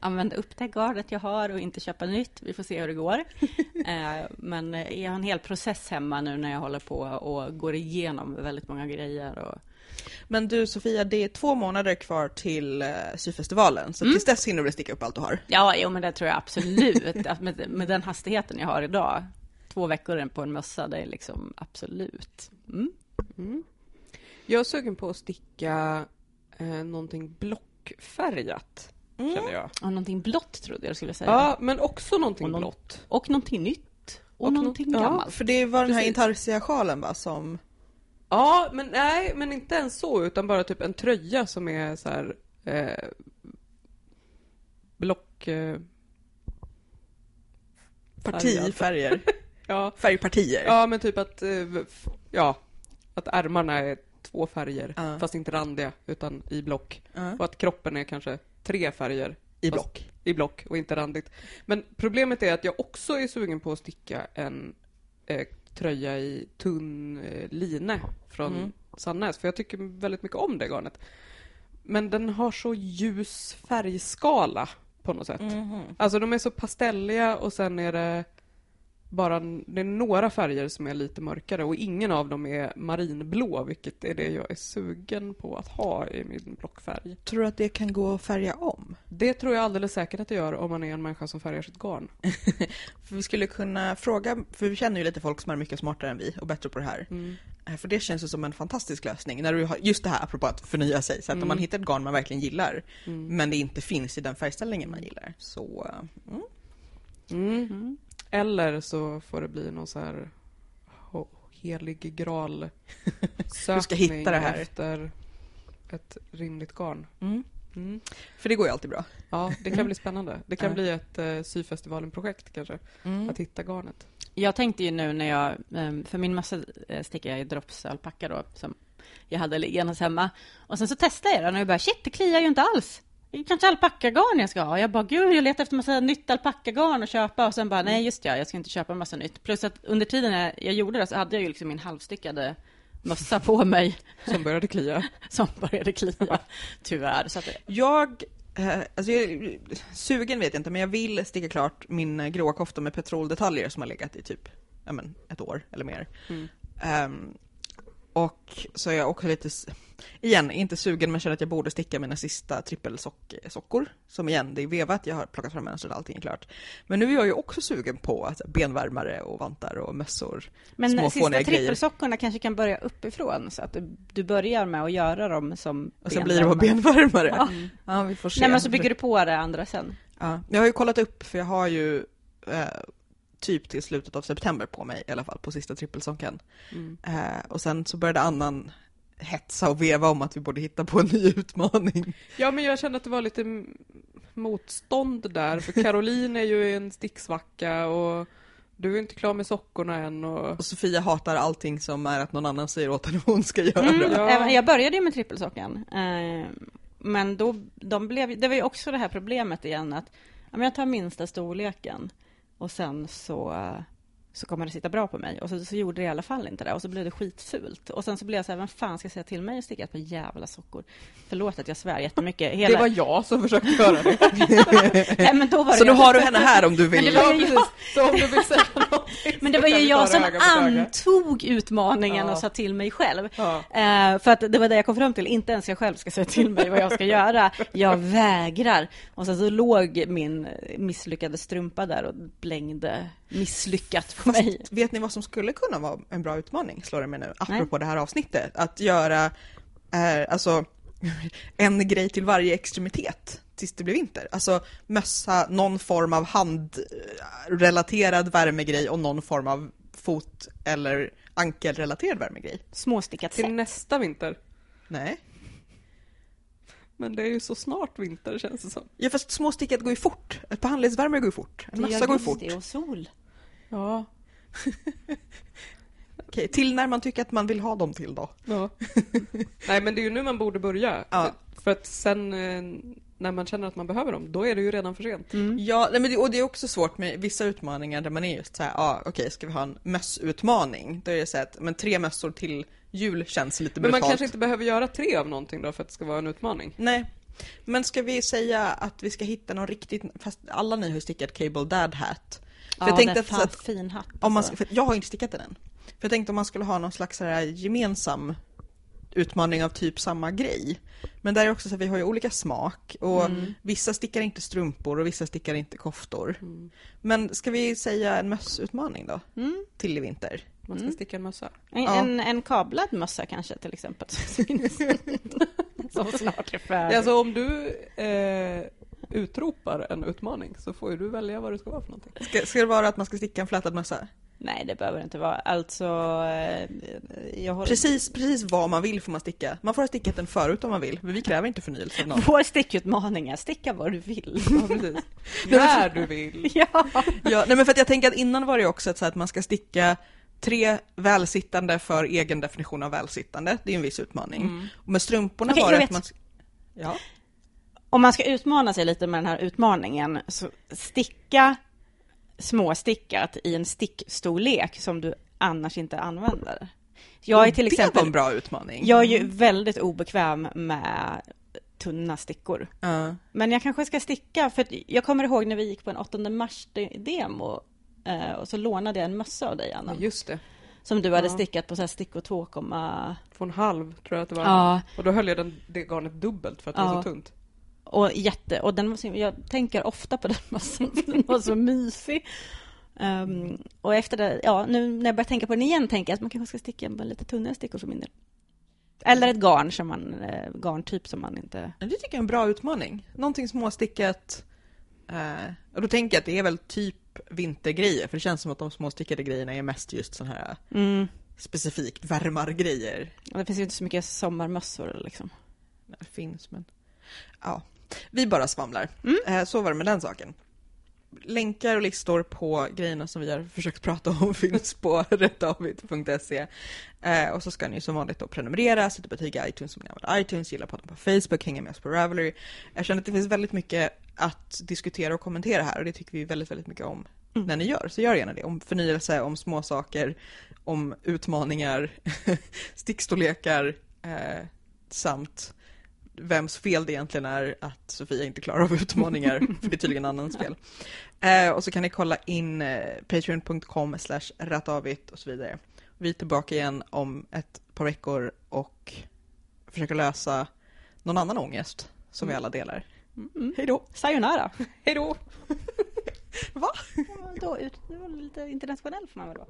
använda upp det garnet jag har och inte köpa nytt. Vi får se hur det går. eh, men eh, jag har en hel process hemma nu när jag håller på och går igenom väldigt många grejer. Och... Men du Sofia, det är två månader kvar till uh, syfestivalen så Mm. tills dess hinner du sticka upp allt du har. Ja, jo, men det tror jag absolut. Med, med den hastigheten jag har idag, två veckor på en mössa, det är liksom absolut. Mm. Mm. Jag är sugen på att sticka eh, någonting blockfärgat. Mm. känner jag. Och någonting blått trodde jag skulle säga. Ja, men också någonting Och någon- blått. Och någonting nytt. Och, Och någonting något- ja, gammalt. För det var den här intarsia-sjalen va, som... Ja, men nej, men inte ens så, utan bara typ en tröja som är så här eh, block... Eh, Partifärger. ja, Färgpartier. ja, men typ att, eh, ja, att ärmarna är två färger, Ja. fast inte randiga, utan i block. Ja. Och att kroppen är kanske tre färger. I fast- block. I block och inte randigt. Men problemet är att jag också är sugen på att sticka en eh, tröja i tunn eh, line från Mm. Sannäs, för jag tycker väldigt mycket om det garnet. Men den har så ljus färgskala på något sätt. Mhm. Alltså de är så pastelliga och sen är det bara det är några färger som är lite mörkare och ingen av dem är marinblå, vilket är det jag är sugen på att ha i min blockfärg. Tror du att det kan gå att färga om? Det tror jag alldeles säkert att det gör om man är en människa som färgar sitt garn. För vi skulle kunna fråga, för vi känner ju lite folk som är mycket smartare än vi och bättre på det här. Mm. Eh, För det känns ju som en fantastisk lösning. När du har, just det här apropå att förnya sig. Så att om Mm. man hittar ett garn man verkligen gillar, Mm. men det inte finns i den färgställningen man gillar. Så, eh, mm. Mm. Mm. Eller så får det bli någon så här helig graal Du ska hitta det här. efter ett rimligt garn. Mm. Mm. För det går ju alltid bra. Ja, det kan bli spännande. Det kan bli ett eh, syfestivalen-projekt kanske, Mm. att hitta garnet. Jag tänkte ju nu när jag, ehm, för min mössa eh, stickar jag i drops alpacka då, som jag hade liggandes hemma. Och sen så testade jag den och jag bara, shit, det kliar ju inte alls. Kanske alpackagarn jag ska ha. Jag bara, gud, jag letar efter massa nytt alpackagarn att köpa. Och sen bara, nej just ja, jag ska inte köpa massa nytt. Plus att under tiden jag, gjorde det så hade jag ju liksom min halvstyckade mössa på mig Som började klia. som började klia, tyvärr. Så att, Jag, eh, alltså jag, sugen vet jag inte, men jag vill sticka klart min gråa kofta med petroldetaljer som har legat i typ, ja men, ett år eller mer. Mm. Ehm, och så är jag också lite, igen, inte sugen men känner att jag borde sticka mina sista trippelsockor. Som igen, det är vevat, jag har plockat fram mönstret, allting är klart. Men nu är jag ju också sugen på alltså, benvärmare och vantar och mössor. Men Små sista fåniga grejer. trippelsockorna kanske kan börja uppifrån, så att du, du börjar med att göra dem som Och sen blir det bara benvärmare. benvärmare. Ja. Ja, vi får se. Nej, men så bygger du på det andra sen. Ja, jag har ju kollat upp, för jag har ju eh, typ till slutet av september på mig i alla fall, på sista trippelsockan. Mm. Eh, och sen så började annan hetsa och veva om att vi borde hitta på en ny utmaning. Ja, men jag kände att det var lite motstånd där, för Caroline är ju en sticksvacka och du är inte klar med sockorna än och... Och Sofia hatar allting som är att någon annan säger åt henne vad hon ska göra. Mm, Ja. Jag började ju med trippelsockan. Eh, men då, de blev, det var ju också det här problemet igen att jag tar minsta storleken och sen så, så kommer det sitta bra på mig. Och så, så gjorde det i alla fall inte det. Och så blev det skitfult. Och sen så blev jag så här, vem fan ska säga till mig att sticka ett par jävla sockor? Förlåt att jag svär jättemycket. Hela... Det var jag som försökte göra det. Nej, men då var det Så jag- har du henne här om du Men vill. det var ju jag. Så om du vill säga någonting Men det var ju jag som antog utmaningen Ja. och sa till mig själv. Ja. Eh, för att det var det jag kom fram till, inte ens jag själv ska säga till mig vad jag ska göra. Jag vägrar. Och sen så låg min misslyckade strumpa där och blängde misslyckat på Fast mig. vet ni vad som skulle kunna vara en bra utmaning, slår det mig nu, apropå det här avsnittet? Att göra, eh, alltså, en grej till varje extremitet tills det blir vinter. Alltså mössa, någon form av handrelaterad värmegrej och någon form av fot eller ankelrelaterad värmegrej. Småstickat Till sätt. nästa vinter. Nej. Men det är ju så snart vinter känns det som. Ja fast småstickat går ju fort. Ett par handledsvärmare går ju fort. En Det är mössa går ju fort. augusti och sol. Ja. Okej, till när man tycker att man vill ha dem till då. ja. Nej men det är ju nu man borde börja. Ja. För att sen eh, när man känner att man behöver dem, då är det ju redan för sent. Mm. Ja, men det, och det är också svårt med vissa utmaningar där man är just så här, ja ah, okej, ska vi ha en mössutmaning? Då är det så att, men tre mössor till jul känns lite Men brutalt. man kanske inte behöver göra tre av någonting då för att det ska vara en utmaning. Nej. Men ska vi säga att vi ska hitta någon riktigt, fast alla ni har stickat Cable Dad Hat. För Ja, jag tänkte att, att fin hatt. om man, alltså. för jag har inte stickat den än. För jag tänkte om man skulle ha någon slags här gemensam utmaning av typ samma grej. Men där är också så att vi har ju olika smak och Mm. vissa stickar inte strumpor och vissa stickar inte koftor. Mm. Men ska vi säga en mössutmaning då? Mm. Till i vinter? Man ska Mm. sticka en mössa. En, Ja. en, en kablad mössa kanske till exempel. Som snart är färdig. Alltså om du eh, utropar en utmaning så får ju du välja vad det ska vara för någonting. Ska, ska det vara att man ska sticka en flätad mössa? Nej, det behöver det inte vara. Alltså, eh, jag har... Precis, precis vad man vill får man sticka. Man får ha stickat den förut om man vill, men vi kräver inte förnyelse någon. Vår stickutmaning är sticka vad du vill. Ja, precis. När du vill. ja. Ja, nej men för att jag tänker att innan var det också ett så att man ska sticka tre välsittande för egen definition av välsittande. Det är en viss utmaning. Mm. Och med strumporna Okej, var det att man... Ja. Om man ska utmana sig lite med den här utmaningen, så sticka småstickat i en stickstorlek som du annars inte använder. Jag är till det var exempel, en bra utmaning. jag är ju väldigt obekväm med tunna stickor. Ja. Men jag kanske ska sticka, för jag kommer ihåg när vi gick på en 8 mars-demo eh, och så lånade jag en mössa av dig, Anna. just det. Som du hade Ja. stickat på så här stickor 2, Två och en halv tror jag att det var. ja, Och då höll jag den, det garnet dubbelt för att det var Ja. så tunt. Och jätte, och den var så, jag tänker ofta på den mössan, den var så mysig. Ehm, och efter det, ja, nu när jag börjar tänka på den igen tänker jag att man kanske ska sticka med lite tunnare stickor för min del. Eller ett garn som man, eh, garntyp som man inte... Det tycker jag är en bra utmaning. Någonting småstickat. Eh, och då tänker jag att det är väl typ vintergrejer, för det känns som att de småstickade grejerna är mest just sådana här Mm. specifikt värmargrejer. Och det finns ju inte så mycket sommarmössor liksom. Det finns, men... Ja, vi bara svamlar. Mm. Eh, så var det med den saken. Länkar och listor på grejerna som vi har försökt prata om finns på rättavit.se. Eh, och så ska ni som vanligt då prenumerera, sätta betyg i iTunes om ni använder iTunes, gilla podden på Facebook, hänga med oss på Ravelry. Jag känner att det finns väldigt mycket att diskutera och kommentera här och det tycker vi väldigt, väldigt mycket om Mm. när ni gör. Så gör gärna det. Om förnyelse, om små saker, om utmaningar, stickstorlekar eh, samt vems fel det egentligen är att Sofia inte klarar av utmaningar, för det är tydligen annans fel. Eh, och så kan ni kolla in eh, patreon.com slash ratavit och så vidare. Vi är tillbaka igen om ett par veckor och försöker lösa någon annan ångest som vi alla delar. Mm. Hej då! Sayonara! Hej då! Va? Ja, då, ut- det var lite internationell får man väl vara.